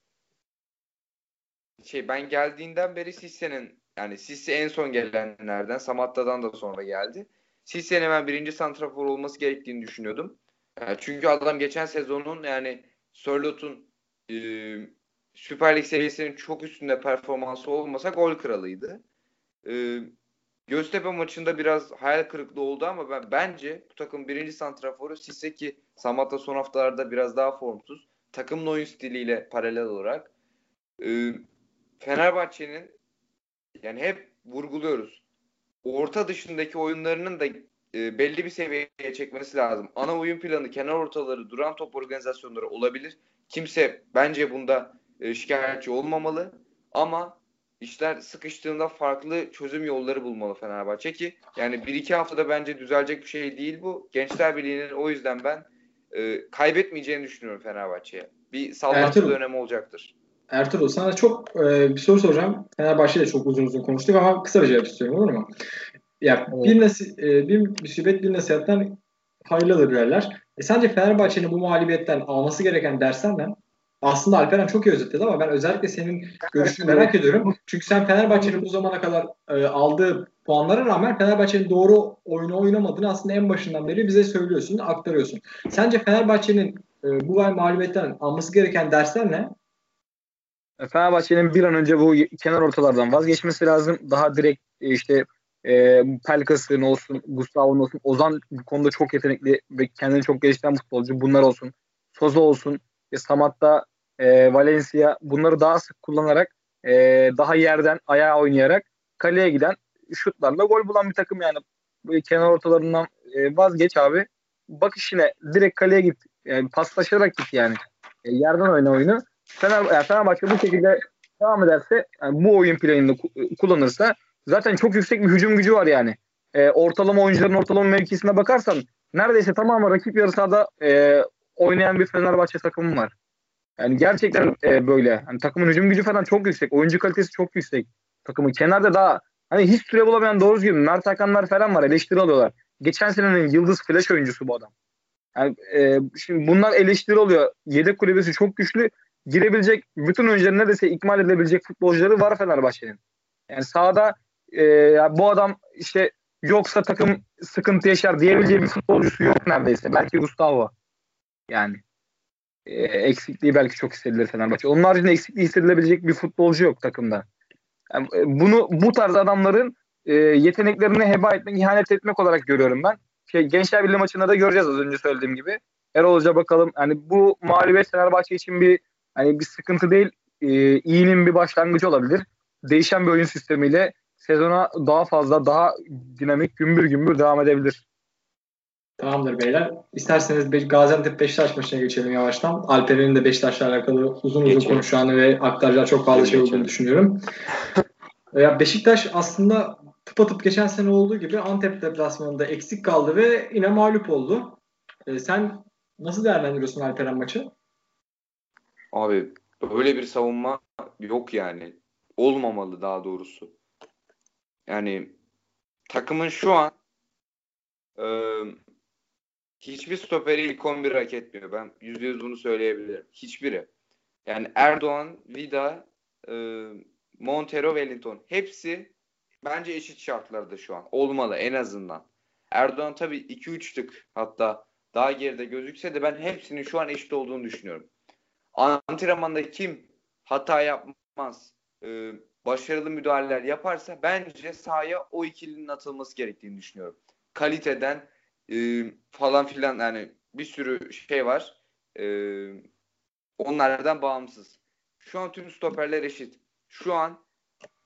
[SPEAKER 3] şey ben geldiğinden beri Sisse'nin yani Sisse en son gelenlerden Samatta'dan da sonra geldi. Sisse'nin hemen birinci santrafor olması gerektiğini düşünüyordum. Yani çünkü adam geçen sezonun yani Sörlot'un e, Süper Lig seviyesinin çok üstünde performansı olmasa gol kralıydı. E, Göztepe maçında biraz hayal kırıklığı oldu ama ben bence bu takım birinci santraforu Sisse ki Samatta son haftalarda biraz daha formsuz. Takımın oyun stiliyle paralel olarak. E, Fenerbahçe'nin yani hep vurguluyoruz. Orta dışındaki oyunlarının da e, belli bir seviyeye çekmesi lazım. Ana oyun planı, kenar ortaları, duran top organizasyonları olabilir. Kimse bence bunda e, şikayetçi olmamalı. Ama işler sıkıştığında farklı çözüm yolları bulmalı Fenerbahçe ki yani bir iki haftada bence düzelecek bir şey değil bu. Gençler Birliği'nin o yüzden ben e, kaybetmeyeceğini düşünüyorum Fenerbahçe'ye. Bir sallantı
[SPEAKER 1] Ertuğrul.
[SPEAKER 3] dönemi olacaktır.
[SPEAKER 1] Ertuğrul sana çok e, bir soru soracağım. Fenerbahçe'de çok uzun uzun konuştuk ama kısa bir cevap istiyorum olur mu? Ya bir, nasi, e, bir musibet bir nasihatten hayırlıdır derler. E, sence Fenerbahçe'nin bu mağlubiyetten alması gereken dersler ne? Aslında Alperen çok iyi özetledi ama ben özellikle senin görüşünü merak ediyorum. Çünkü sen Fenerbahçe'nin bu zamana kadar e, aldığı puanlara rağmen Fenerbahçe'nin doğru oyunu oynamadığını aslında en başından beri bize söylüyorsun, aktarıyorsun. Sence Fenerbahçe'nin e, bu mağlubiyetten alması gereken dersler ne?
[SPEAKER 2] Fenerbahçe'nin bir an önce bu kenar ortalardan vazgeçmesi lazım. Daha direkt e, işte e, Pelkas'ın olsun, Gustavo'nun olsun. Ozan bu konuda çok yetenekli ve kendini çok geliştiren futbolcu. Bunlar olsun. Soza olsun. E, Samat'ta e, Valencia bunları daha sık kullanarak e, daha yerden ayağa oynayarak kaleye giden şutlarla gol bulan bir takım yani. Kenar ortalarından e, vazgeç abi. Bak işine direkt kaleye git. Yani paslaşarak git yani. E, yerden oyna oyunu. Fener, yani Fenerbahçe bu şekilde devam ederse yani bu oyun planını ku- kullanırsa zaten çok yüksek bir hücum gücü var yani. E, ortalama oyuncuların ortalama mevkisine bakarsan neredeyse tamamı rakip yarı sahada e, oynayan bir Fenerbahçe takımı var. Yani gerçekten e, böyle. Hani takımın hücum gücü falan çok yüksek. Oyuncu kalitesi çok yüksek. Takımı kenarda daha hani hiç süre bulamayan doğru gibi Mert Hakanlar falan var eleştiri alıyorlar. Geçen senenin yıldız flash oyuncusu bu adam. Yani, e, şimdi bunlar eleştiri oluyor. Yedek kulübesi çok güçlü. Girebilecek bütün oyuncuları neredeyse ikmal edebilecek futbolcuları var Fenerbahçe'nin. Yani sahada e, ya bu adam işte yoksa takım sıkıntı yaşar diyebileceği bir futbolcusu yok neredeyse. Belki Gustavo. Yani e, eksikliği belki çok hissedilir Fenerbahçe. Onun haricinde eksikliği hissedilebilecek bir futbolcu yok takımda. Yani, e, bunu bu tarz adamların e, yeteneklerini heba etmek, ihanet etmek olarak görüyorum ben. Şey, Gençler Birliği maçında da göreceğiz az önce söylediğim gibi. Erol Hoca bakalım. Hani bu mağlubiyet Fenerbahçe için bir hani bir sıkıntı değil. E, iyinin bir başlangıcı olabilir. Değişen bir oyun sistemiyle sezona daha fazla, daha dinamik, gümbür gümbür devam edebilir.
[SPEAKER 1] Tamamdır beyler. İsterseniz Be- Gaziantep Beşiktaş maçına geçelim yavaştan. Alperen'in de Beşiktaş'la alakalı uzun uzun konuşacağını ve aktaracağı çok fazla şey olduğunu düşünüyorum. Ya Beşiktaş aslında tıpatıp geçen sene olduğu gibi Antep deplasmanında eksik kaldı ve yine mağlup oldu. E, sen nasıl değerlendiriyorsun Alperen maçı?
[SPEAKER 3] Abi böyle bir savunma yok yani. Olmamalı daha doğrusu. Yani takımın şu an e, hiçbir stoperi ilk 11 hak etmiyor. Ben %100 bunu söyleyebilirim. Hiçbiri. Yani Erdoğan, Vida, e, Montero, Wellington. Hepsi bence eşit şartlarda şu an. Olmalı en azından. Erdoğan tabii 2-3 tık hatta daha geride gözükse de ben hepsinin şu an eşit olduğunu düşünüyorum. Antrenmanda kim hata yapmaz, e, başarılı müdahaleler yaparsa bence sahaya o ikilinin atılması gerektiğini düşünüyorum. Kaliteden e, falan filan yani bir sürü şey var. E, Onlardan bağımsız. Şu an tüm stoperler eşit. Şu an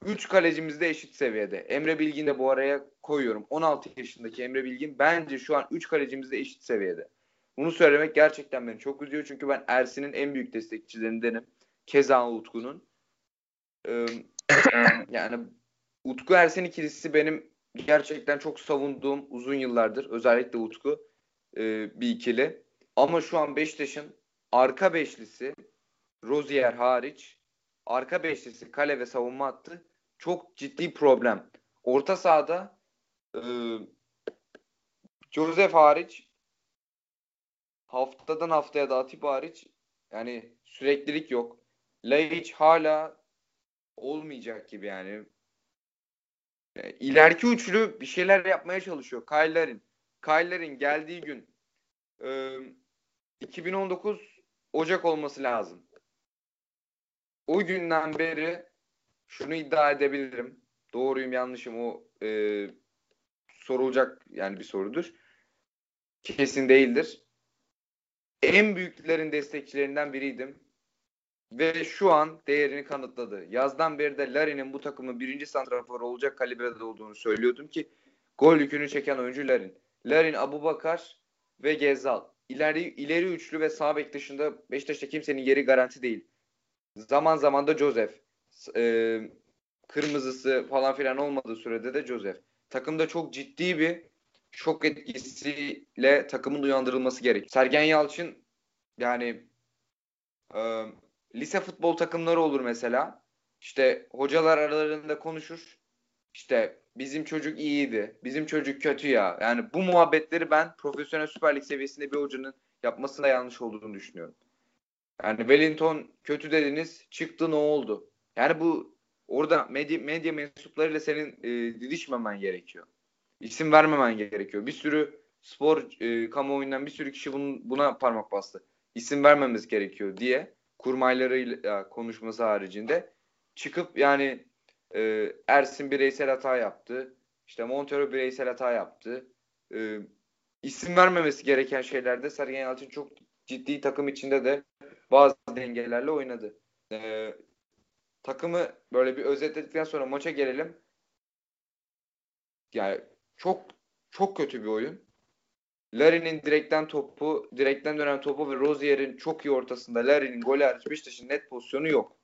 [SPEAKER 3] 3 kalecimiz de eşit seviyede. Emre Bilgin de bu araya koyuyorum. 16 yaşındaki Emre Bilgin bence şu an 3 kalecimiz de eşit seviyede. Bunu söylemek gerçekten beni çok üzüyor. Çünkü ben Ersin'in en büyük destekçilerindenim. Keza Utku'nun. Ee, yani Utku Ersin ikilisi benim gerçekten çok savunduğum uzun yıllardır. Özellikle Utku e, bir ikili. Ama şu an Beşiktaş'ın arka beşlisi Rozier hariç arka beşlisi kale ve savunma hattı çok ciddi problem. Orta sahada e, Joseph hariç haftadan haftaya da Atip hariç yani süreklilik yok. Laiç hala olmayacak gibi yani. E, ileriki üçlü bir şeyler yapmaya çalışıyor. Kyle'lerin. Kyle'lerin geldiği gün e, 2019 Ocak olması lazım. O günden beri şunu iddia edebilirim. Doğruyum yanlışım o e, sorulacak yani bir sorudur. Kesin değildir. En büyüklerin destekçilerinden biriydim. Ve şu an değerini kanıtladı. Yazdan beri de Larin'in bu takımın birinci santrafor olacak kalibrede olduğunu söylüyordum ki gol yükünü çeken oyuncu Larin. Larin, Abu Bakar ve Gezal. İleri, ileri üçlü ve sağ bek dışında Beşiktaş'ta kimsenin yeri garanti değil. Zaman zaman da Joseph. E, kırmızısı falan filan olmadığı sürede de Joseph. Takımda çok ciddi bir şok etkisiyle takımın uyandırılması gerek. Sergen Yalçın yani lise futbol takımları olur mesela. İşte hocalar aralarında konuşur. İşte bizim çocuk iyiydi. Bizim çocuk kötü ya. Yani bu muhabbetleri ben profesyonel Süper Lig seviyesinde bir hocanın yapmasında yanlış olduğunu düşünüyorum. Yani Wellington kötü dediniz. Çıktı ne oldu? Yani bu orada medya, medya mensuplarıyla senin e, didişmemen gerekiyor. İsim vermemen gerekiyor. Bir sürü spor e, kamuoyundan bir sürü kişi bunun, buna parmak bastı. İsim vermemiz gerekiyor diye kurmaylarıyla konuşması haricinde çıkıp yani e, Ersin bireysel hata yaptı. İşte Montero bireysel hata yaptı. E, isim vermemesi gereken şeylerde Sergen Yalçın çok ciddi takım içinde de bazı dengelerle oynadı. E, takımı böyle bir özetledikten sonra maça gelelim. Yani çok çok kötü bir oyun. Larry'nin direkten topu, direkten dönen topu ve Rozier'in çok iyi ortasında Larry'nin golü hariç Beşiktaş'ın net pozisyonu yok.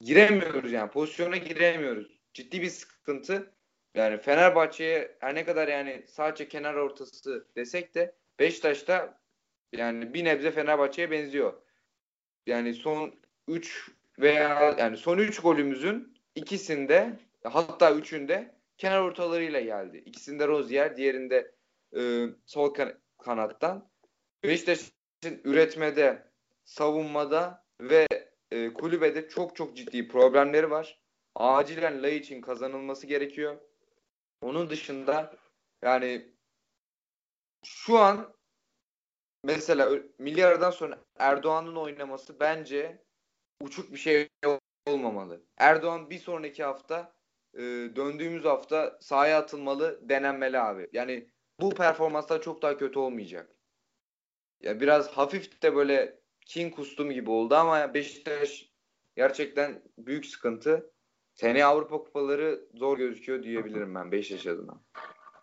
[SPEAKER 3] Giremiyoruz yani. Pozisyona giremiyoruz. Ciddi bir sıkıntı. Yani Fenerbahçe'ye her ne kadar yani sadece kenar ortası desek de Beşiktaş'ta yani bir nebze Fenerbahçe'ye benziyor. Yani son 3 veya yani son 3 golümüzün ikisinde hatta üçünde kenar ortalarıyla geldi. İkisinde Rozier, diğerinde e, sol kan- kanattan. Beşiktaş'ın üretmede, savunmada ve e, kulübede çok çok ciddi problemleri var. Acilen Lay için kazanılması gerekiyor. Onun dışında yani şu an mesela milyardan sonra Erdoğan'ın oynaması bence uçuk bir şey olmamalı. Erdoğan bir sonraki hafta e, döndüğümüz hafta sahaya atılmalı, denenmeli abi. Yani bu performanslar çok daha kötü olmayacak. Ya biraz hafif de böyle kin kustum gibi oldu ama Beşiktaş gerçekten büyük sıkıntı. Seneye Avrupa kupaları zor gözüküyor diyebilirim ben Beşiktaş adına.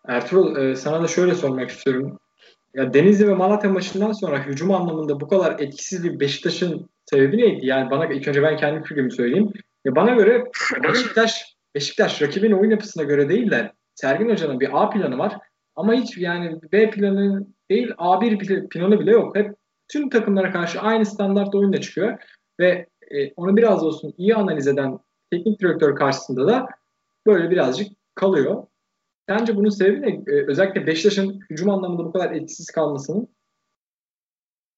[SPEAKER 1] Ertuğrul e, sana da şöyle sormak istiyorum. Ya Denizli ve Malatya maçından sonra hücum anlamında bu kadar etkisiz bir Beşiktaş'ın sebebi neydi? Yani bana ilk önce ben kendi fikrimi söyleyeyim. Ya bana göre Beşiktaş Beşiktaş rakibin oyun yapısına göre değil de Sergin Hoca'nın bir A planı var. Ama hiç yani B planı değil A1 planı bile yok. Hep tüm takımlara karşı aynı standart oyunla çıkıyor. Ve e, onu biraz olsun iyi analiz eden teknik direktör karşısında da böyle birazcık kalıyor. Sence bunun sebebi ne? Ee, özellikle Beşiktaş'ın hücum anlamında bu kadar etkisiz kalmasının?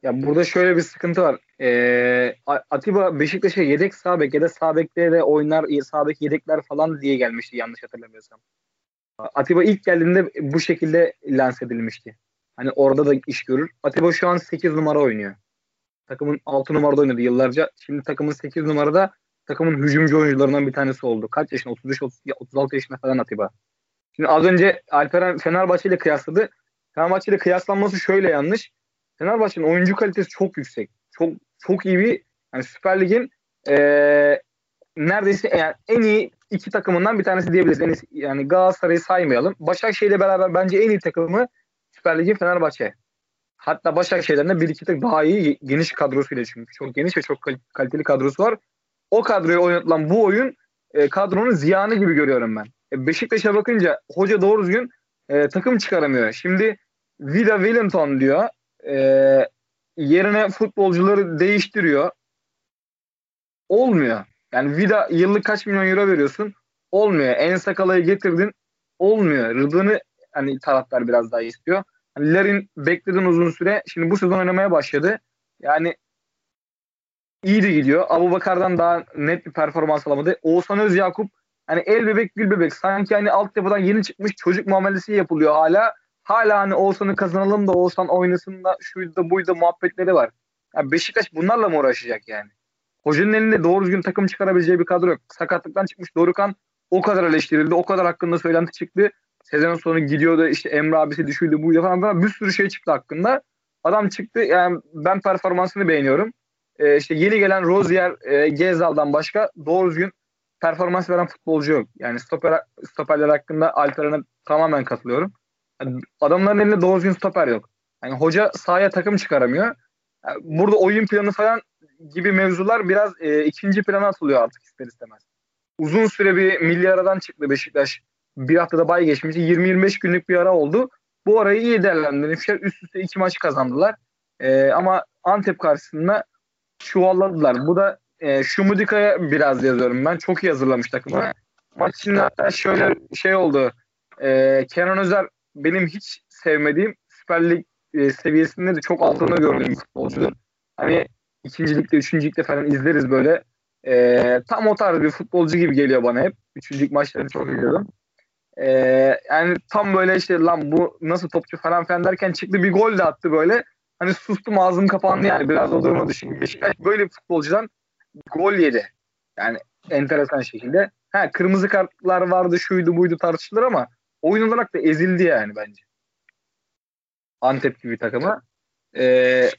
[SPEAKER 2] Ya burada şöyle bir sıkıntı var. Ee, Atiba Beşiktaş'a yedek sağ bek ya da sağ bekte de oynar sağ bek yedekler falan diye gelmişti yanlış hatırlamıyorsam. Atiba ilk geldiğinde bu şekilde lanse edilmişti. Hani orada da iş görür. Atiba şu an 8 numara oynuyor. Takımın 6 numarada oynadı yıllarca. Şimdi takımın 8 numarada takımın hücumcu oyuncularından bir tanesi oldu. Kaç yaşında? 33 36 yaşında falan Atiba. Şimdi az önce Alperen Fenerbahçe ile kıyasladı. Fenerbahçe ile kıyaslanması şöyle yanlış. Fenerbahçe'nin oyuncu kalitesi çok yüksek. Çok çok iyi bir yani Süper Lig'in e, neredeyse yani en iyi iki takımından bir tanesi diyebiliriz. İyi, yani Galatasaray'ı saymayalım. Başakşehir'le beraber bence en iyi takımı Süper Lig'in Fenerbahçe. Hatta Başakşehir'den de bir iki tık daha iyi geniş kadrosuyla çünkü. Çok geniş ve çok kaliteli kadrosu var. O kadroya oynatılan bu oyun e, kadronun ziyanı gibi görüyorum ben. E, Beşiktaş'a bakınca hoca doğru düzgün e, takım çıkaramıyor. Şimdi Vida Wellington diyor. E, yerine futbolcuları değiştiriyor. Olmuyor. Yani Vida yıllık kaç milyon euro veriyorsun? Olmuyor. En sakalayı getirdin. Olmuyor. Rıdvan'ı hani taraftar biraz daha istiyor. Hani Larin bekledin uzun süre. Şimdi bu sezon oynamaya başladı. Yani iyi de gidiyor. Abu Bakar'dan daha net bir performans alamadı. Oğuzhan Özyakup hani el bebek gül bebek sanki hani altyapıdan yeni çıkmış çocuk muamelesi yapılıyor hala. Hala hani Oğuzhan'ı kazanalım da Oğuzhan oynasın da şuydu da buydu muhabbetleri var. Yani Beşiktaş bunlarla mı uğraşacak yani? Hocanın elinde doğru düzgün takım çıkarabileceği bir kadro yok. Sakatlıktan çıkmış Dorukan o kadar eleştirildi. O kadar hakkında söylenti çıktı. Sezon sonu gidiyordu işte Emre abisi düşüydü buydu falan, falan. Bir sürü şey çıktı hakkında. Adam çıktı yani ben performansını beğeniyorum. Ee, işte yeni gelen Rozier, e, Gezal'dan başka doğru düzgün performans veren futbolcu yok. Yani stoper, stoperler hakkında Alperen'e tamamen katılıyorum. Yani adamların elinde doğru düzgün stoper yok. Yani hoca sahaya takım çıkaramıyor. Yani burada oyun planı falan gibi mevzular biraz e, ikinci plana atılıyor artık ister istemez. Uzun süre bir milli aradan çıktı Beşiktaş. Bir haftada bay geçmişti. 20-25 günlük bir ara oldu. Bu arayı iyi değerlendirmişler. Üst üste iki maç kazandılar. E, ama Antep karşısında çuvalladılar. Bu da e, Şumudika'ya biraz yazıyorum ben. Çok iyi hazırlamış takımı. Maç içinde hatta şöyle şey oldu. E, Kenan Özer benim hiç sevmediğim Süper Lig e, seviyesinde de çok altında gördüğüm futbolcudur. Hani ikincilikte, üçüncülükte falan izleriz böyle. E, tam o tarz bir futbolcu gibi geliyor bana hep. Üçüncülük maçlarını çok izliyordum. E, yani tam böyle işte lan bu nasıl topçu falan filan derken çıktı bir gol de attı böyle. Hani sustum ağzım kapandı yani biraz o duruma düşün. Böyle bir futbolcudan gol yedi. Yani enteresan şekilde. Ha kırmızı kartlar vardı şuydu buydu tartışılır ama oyun olarak da ezildi yani bence. Antep gibi takıma. Ee,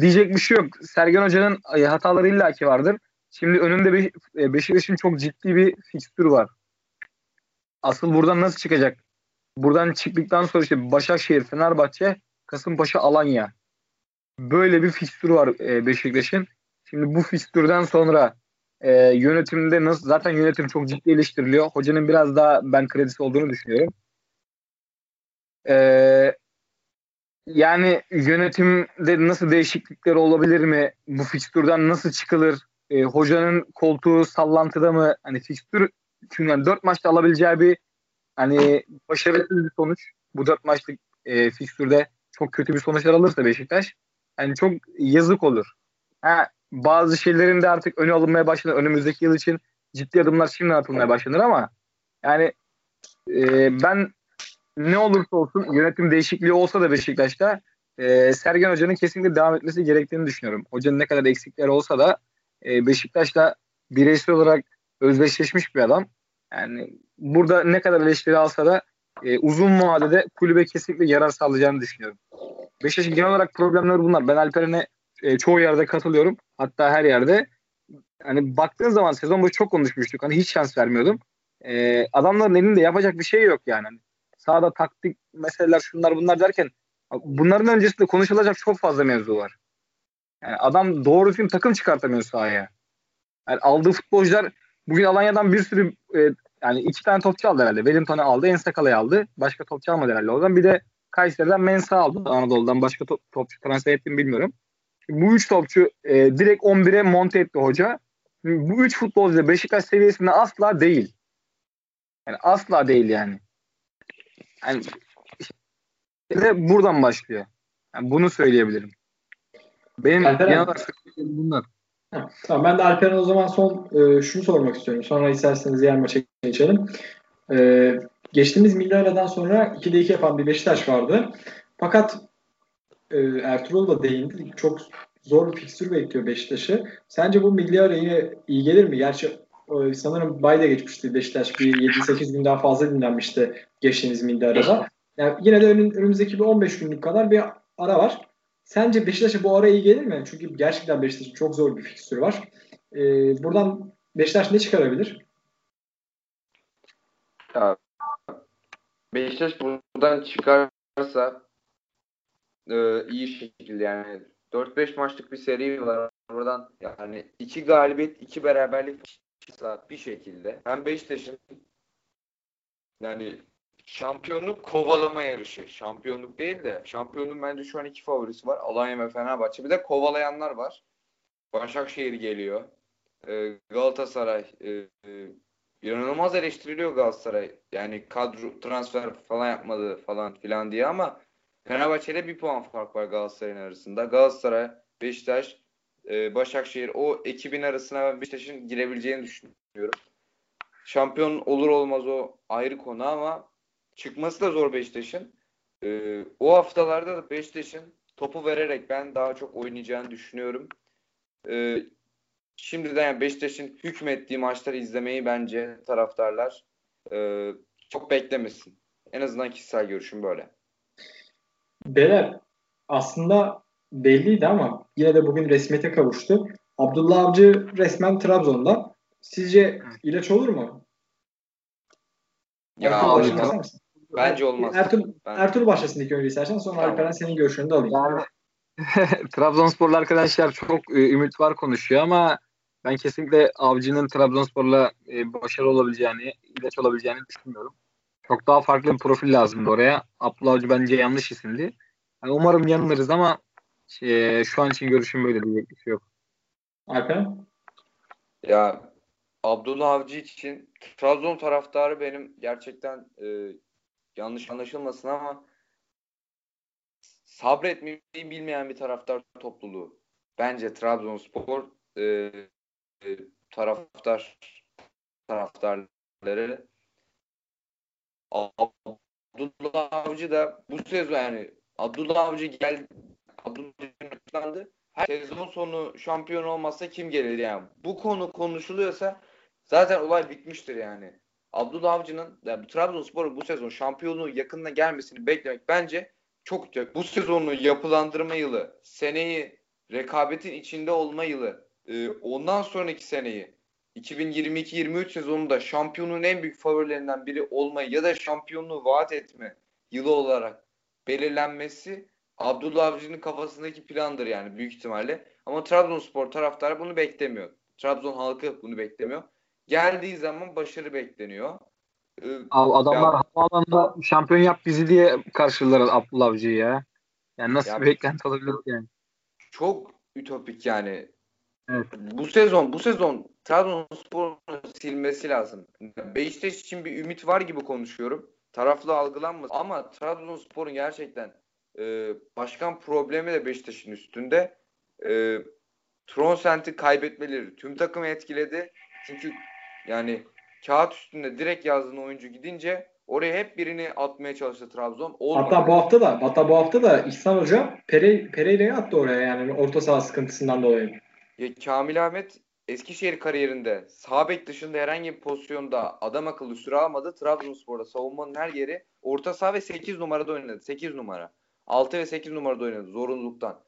[SPEAKER 2] diyecek bir şey yok. Sergen Hoca'nın e, hataları illaki vardır. Şimdi önünde Be e, Beşiktaş'ın çok ciddi bir fikstür var. Asıl buradan nasıl çıkacak? Buradan çıktıktan sonra işte Başakşehir, Fenerbahçe, Kasımpaşa, Alanya. Böyle bir fikstür var e, Beşiktaş'ın. Şimdi bu fikstürden sonra e, yönetimde nasıl zaten yönetim çok ciddi eleştiriliyor. Hocanın biraz daha ben kredisi olduğunu düşünüyorum. E, yani yönetimde nasıl değişiklikler olabilir mi? Bu fikstürden nasıl çıkılır? E, hocanın koltuğu sallantıda mı? Hani fikstür çünkü yani 4 maçta alabileceği bir hani başarısız bir sonuç. Bu dört maçlık e, fikstürde çok kötü bir sonuçlar alırsa Beşiktaş yani çok yazık olur. Ha, bazı şeylerin de artık önü alınmaya başlanır. Önümüzdeki yıl için ciddi adımlar şimdi atılmaya başlanır ama yani e, ben ne olursa olsun yönetim değişikliği olsa da Beşiktaş'ta e, Sergen Hoca'nın kesinlikle devam etmesi gerektiğini düşünüyorum. Hocanın ne kadar eksikleri olsa da e, Beşiktaş'ta bireysel olarak özdeşleşmiş bir adam. Yani burada ne kadar eleştiri alsa da e, uzun vadede kulübe kesinlikle yarar sağlayacağını düşünüyorum. Beşiktaş'ın genel olarak problemleri bunlar. Ben Alperen'e e, çoğu yerde katılıyorum. Hatta her yerde. Hani baktığın zaman sezon boyu çok konuşmuştuk. Hani hiç şans vermiyordum. E, adamların elinde yapacak bir şey yok yani. Sahada taktik meseleler şunlar bunlar derken bunların öncesinde konuşulacak çok fazla mevzu var. Yani adam doğru düzgün takım çıkartamıyor sahaya. Yani aldığı futbolcular bugün Alanya'dan bir sürü e, yani iki tane topçu aldı herhalde. Wellington'u aldı, Ensakala'yı aldı. Başka topçu almadı herhalde. O zaman bir de Kayseri'den Mensa aldı. Anadolu'dan başka top, topçu transfer ettiğini bilmiyorum. Bu üç topçu e, direkt 11'e monte etti hoca. Bu üç futbolcu Beşiktaş seviyesinde asla değil. Yani asla değil yani. Yani işte buradan başlıyor. Yani bunu söyleyebilirim. Benim genel olarak bunlar.
[SPEAKER 1] Ha, tamam ben de Alperen o zaman son e, şunu sormak istiyorum. Sonra isterseniz diğer maça geçelim. E, geçtiğimiz milli aradan sonra 2'de 2 yapan bir Beşiktaş vardı. Fakat e, Ertuğrul da değindi. Çok zor bir fikstür bekliyor Beşiktaş'ı. Sence bu milli araya iyi gelir mi? Gerçi sanırım Bay'da geçmişti Beşiktaş. Bir 7-8 gün daha fazla dinlenmişti geçtiğimiz milli arada. Yani yine de önümüzdeki bir 15 günlük kadar bir ara var. Sence Beşiktaş'a bu ara iyi gelir mi? Çünkü gerçekten Beşiktaş'ın çok zor bir fikstürü var. Ee, buradan Beşiktaş ne çıkarabilir?
[SPEAKER 3] Ya, Beşiktaş buradan çıkarsa e, iyi şekilde yani 4-5 maçlık bir seri var. Buradan yani iki galibiyet, iki beraberlik bir şekilde hem Beşiktaş'ın yani şampiyonluk kovalama yarışı. Şampiyonluk değil de şampiyonluğun bence şu an iki favorisi var. Alanya ve Fenerbahçe. Bir de kovalayanlar var. Başakşehir geliyor. Ee, Galatasaray e, e, inanılmaz eleştiriliyor Galatasaray. Yani kadro transfer falan yapmadı falan filan diye ama Fenerbahçe bir puan fark var Galatasaray'ın arasında. Galatasaray, Beşiktaş, e, Başakşehir o ekibin arasına ben Beşiktaş'ın girebileceğini düşünüyorum. Şampiyon olur olmaz o ayrı konu ama çıkması da zor Beşiktaş'ın. E, o haftalarda da Beşiktaş'ın topu vererek ben daha çok oynayacağını düşünüyorum. E, şimdiden yani Beşiktaş'ın hükmettiği maçları izlemeyi bence taraftarlar e, çok beklemesin. En azından kişisel görüşüm böyle.
[SPEAKER 1] Beler aslında belliydi ama yine de bugün resmiyete kavuştu. Abdullah Avcı resmen Trabzon'da. Sizce ilaç olur mu?
[SPEAKER 3] Ya
[SPEAKER 1] Ertuğrul
[SPEAKER 3] Bence olmaz.
[SPEAKER 1] Ertuğrul,
[SPEAKER 3] ben...
[SPEAKER 1] Ertuğrul başlasın ilk önce istersen sonra tamam. Alperen senin görüşünü de alayım.
[SPEAKER 2] Yani, Trabzonsporlu arkadaşlar çok e, ümit var konuşuyor ama ben kesinlikle Avcı'nın Trabzonspor'la e, başarılı olabileceğini, ilaç olabileceğini düşünmüyorum. Çok daha farklı bir profil lazımdı oraya. Abdullah Avcı bence yanlış isimdi. Yani umarım yanılırız ama şey, şu an için görüşüm böyle diyecek bir şey yok.
[SPEAKER 1] Alperen?
[SPEAKER 3] Ya Abdullah Avcı için Trabzon taraftarı benim gerçekten e, yanlış anlaşılmasın ama sabretmeyi bilmeyen bir taraftar topluluğu. Bence Trabzonspor e, e, taraftar taraftarları Abdullah Avcı da bu sezon yani Abdullah Avcı gel Abdullah Her sezon sonu şampiyon olmazsa kim gelir yani? Bu konu konuşuluyorsa zaten olay bitmiştir yani. Abdullah Avcı'nın yani Trabzonspor'un bu sezon şampiyonluğu yakınına gelmesini beklemek bence çok güzel. Bu sezonu yapılandırma yılı, seneyi rekabetin içinde olma yılı, e, ondan sonraki seneyi 2022-23 sezonunda şampiyonun en büyük favorilerinden biri olmayı ya da şampiyonluğu vaat etme yılı olarak belirlenmesi Abdullah Avcı'nın kafasındaki plandır yani büyük ihtimalle. Ama Trabzonspor taraftarı bunu beklemiyor. Trabzon halkı bunu beklemiyor. Geldiği zaman başarı bekleniyor.
[SPEAKER 2] Ee, adamlar ya, havaalanında şampiyon yap bizi diye karşılar Abdullah Avcı'yı ya. Yani nasıl ya, bir beklenti olabilir yani?
[SPEAKER 3] Çok ütopik yani. Evet. Bu sezon bu sezon Trabzonspor'un silmesi lazım. Beşiktaş için bir ümit var gibi konuşuyorum. Taraflı algılanmaz ama Trabzonspor'un gerçekten e, başkan problemi de Beşiktaş'ın üstünde. E, Tronsent'i kaybetmeleri tüm takımı etkiledi. Çünkü yani kağıt üstünde direkt yazdığın oyuncu gidince oraya hep birini atmaya çalıştı Trabzon.
[SPEAKER 1] Olmadı. Hatta bu hafta da hatta bu hafta da İhsan Hoca Pere, Pereira'yı attı oraya yani orta saha sıkıntısından dolayı.
[SPEAKER 3] Ya Kamil Ahmet Eskişehir kariyerinde sağ bek dışında herhangi bir pozisyonda adam akıllı süre almadı. Trabzonspor'da savunmanın her yeri orta saha ve 8 numarada oynadı. 8 numara. 6 ve 8 numarada oynadı zorunluluktan.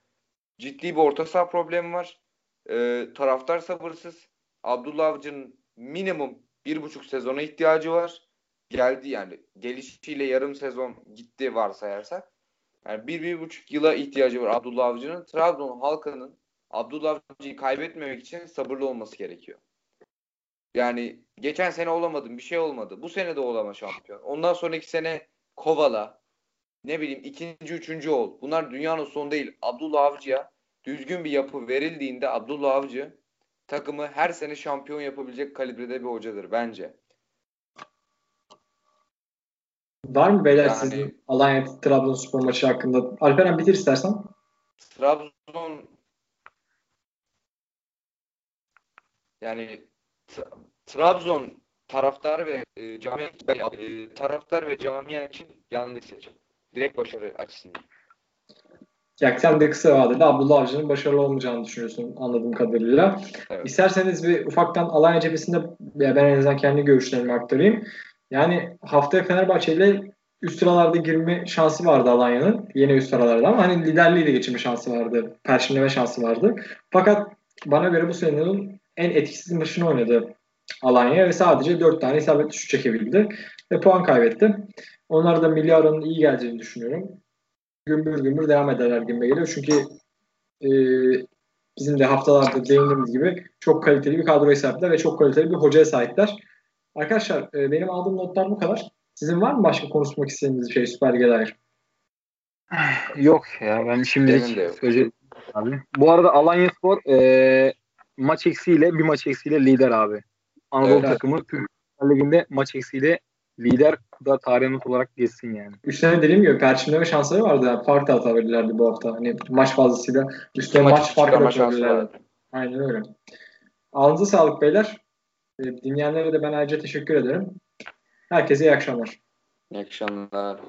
[SPEAKER 3] Ciddi bir orta saha problemi var. Ee, taraftar sabırsız. Abdullah Avcı'nın minimum bir buçuk sezona ihtiyacı var. Geldi yani gelişiyle yarım sezon gitti varsayarsak. Yani bir, bir buçuk yıla ihtiyacı var Abdullah Avcı'nın. Trabzon halkının Abdullah Avcı'yı kaybetmemek için sabırlı olması gerekiyor. Yani geçen sene olamadım bir şey olmadı. Bu sene de olama şampiyon. Ondan sonraki sene kovala. Ne bileyim ikinci üçüncü ol. Bunlar dünyanın sonu değil. Abdullah Avcı'ya düzgün bir yapı verildiğinde Abdullah Avcı takımı her sene şampiyon yapabilecek kalibrede bir hocadır bence.
[SPEAKER 1] Var mı beyler yani, sizin Alanya Trabzonspor maçı hakkında? Alperen bitir istersen.
[SPEAKER 3] Trabzon yani Trabzon taraftar ve e, camia e, taraftar ve camia için yanlış seçim. Direkt başarı açısından.
[SPEAKER 1] Ya sen de kısa vadede Abdullah Avcı'nın başarılı olmayacağını düşünüyorsun anladığım kadarıyla. Evet. İsterseniz bir ufaktan Alanya cephesinde ben en azından kendi görüşlerimi aktarayım. Yani haftaya Fenerbahçe ile üst sıralarda girme şansı vardı Alanya'nın. Yine üst sıralarda ama hani liderliği de geçirme şansı vardı. Perşinleme şansı vardı. Fakat bana göre bu senenin en etkisiz maçını oynadı Alanya ve sadece 4 tane isabetli şut çekebildi ve puan kaybetti. Onlar da milli aranın iyi geleceğini düşünüyorum. Gümbür gümbür devam ederler gibi geliyor. Çünkü e, bizim de haftalarda değindiğimiz gibi çok kaliteli bir kadroya sahipler ve çok kaliteli bir hocaya sahipler. Arkadaşlar e, benim aldığım notlar bu kadar. Sizin var mı başka konuşmak istediğiniz bir şey Süper Lig'e dair?
[SPEAKER 2] Yok ya ben şimdilik söyleyeceğim abi. Bu arada Alanya Spor e, maç eksiğiyle bir maç eksiğiyle lider abi. Anadolu
[SPEAKER 1] Evet.
[SPEAKER 2] takımı Türkiye Ligi'nde maç eksiğiyle lider da tarih not olarak geçsin yani.
[SPEAKER 1] Üstüne dediğim gibi perçinleme şansları vardı. Yani fark da atabilirlerdi bu hafta. Hani maç fazlasıyla üstüne
[SPEAKER 3] Maç
[SPEAKER 1] maç farkı da atabilirlerdi. Aynen öyle. Ağzınıza sağlık beyler. E, Dinleyenlere de ben ayrıca teşekkür ederim. Herkese iyi akşamlar.
[SPEAKER 3] İyi akşamlar.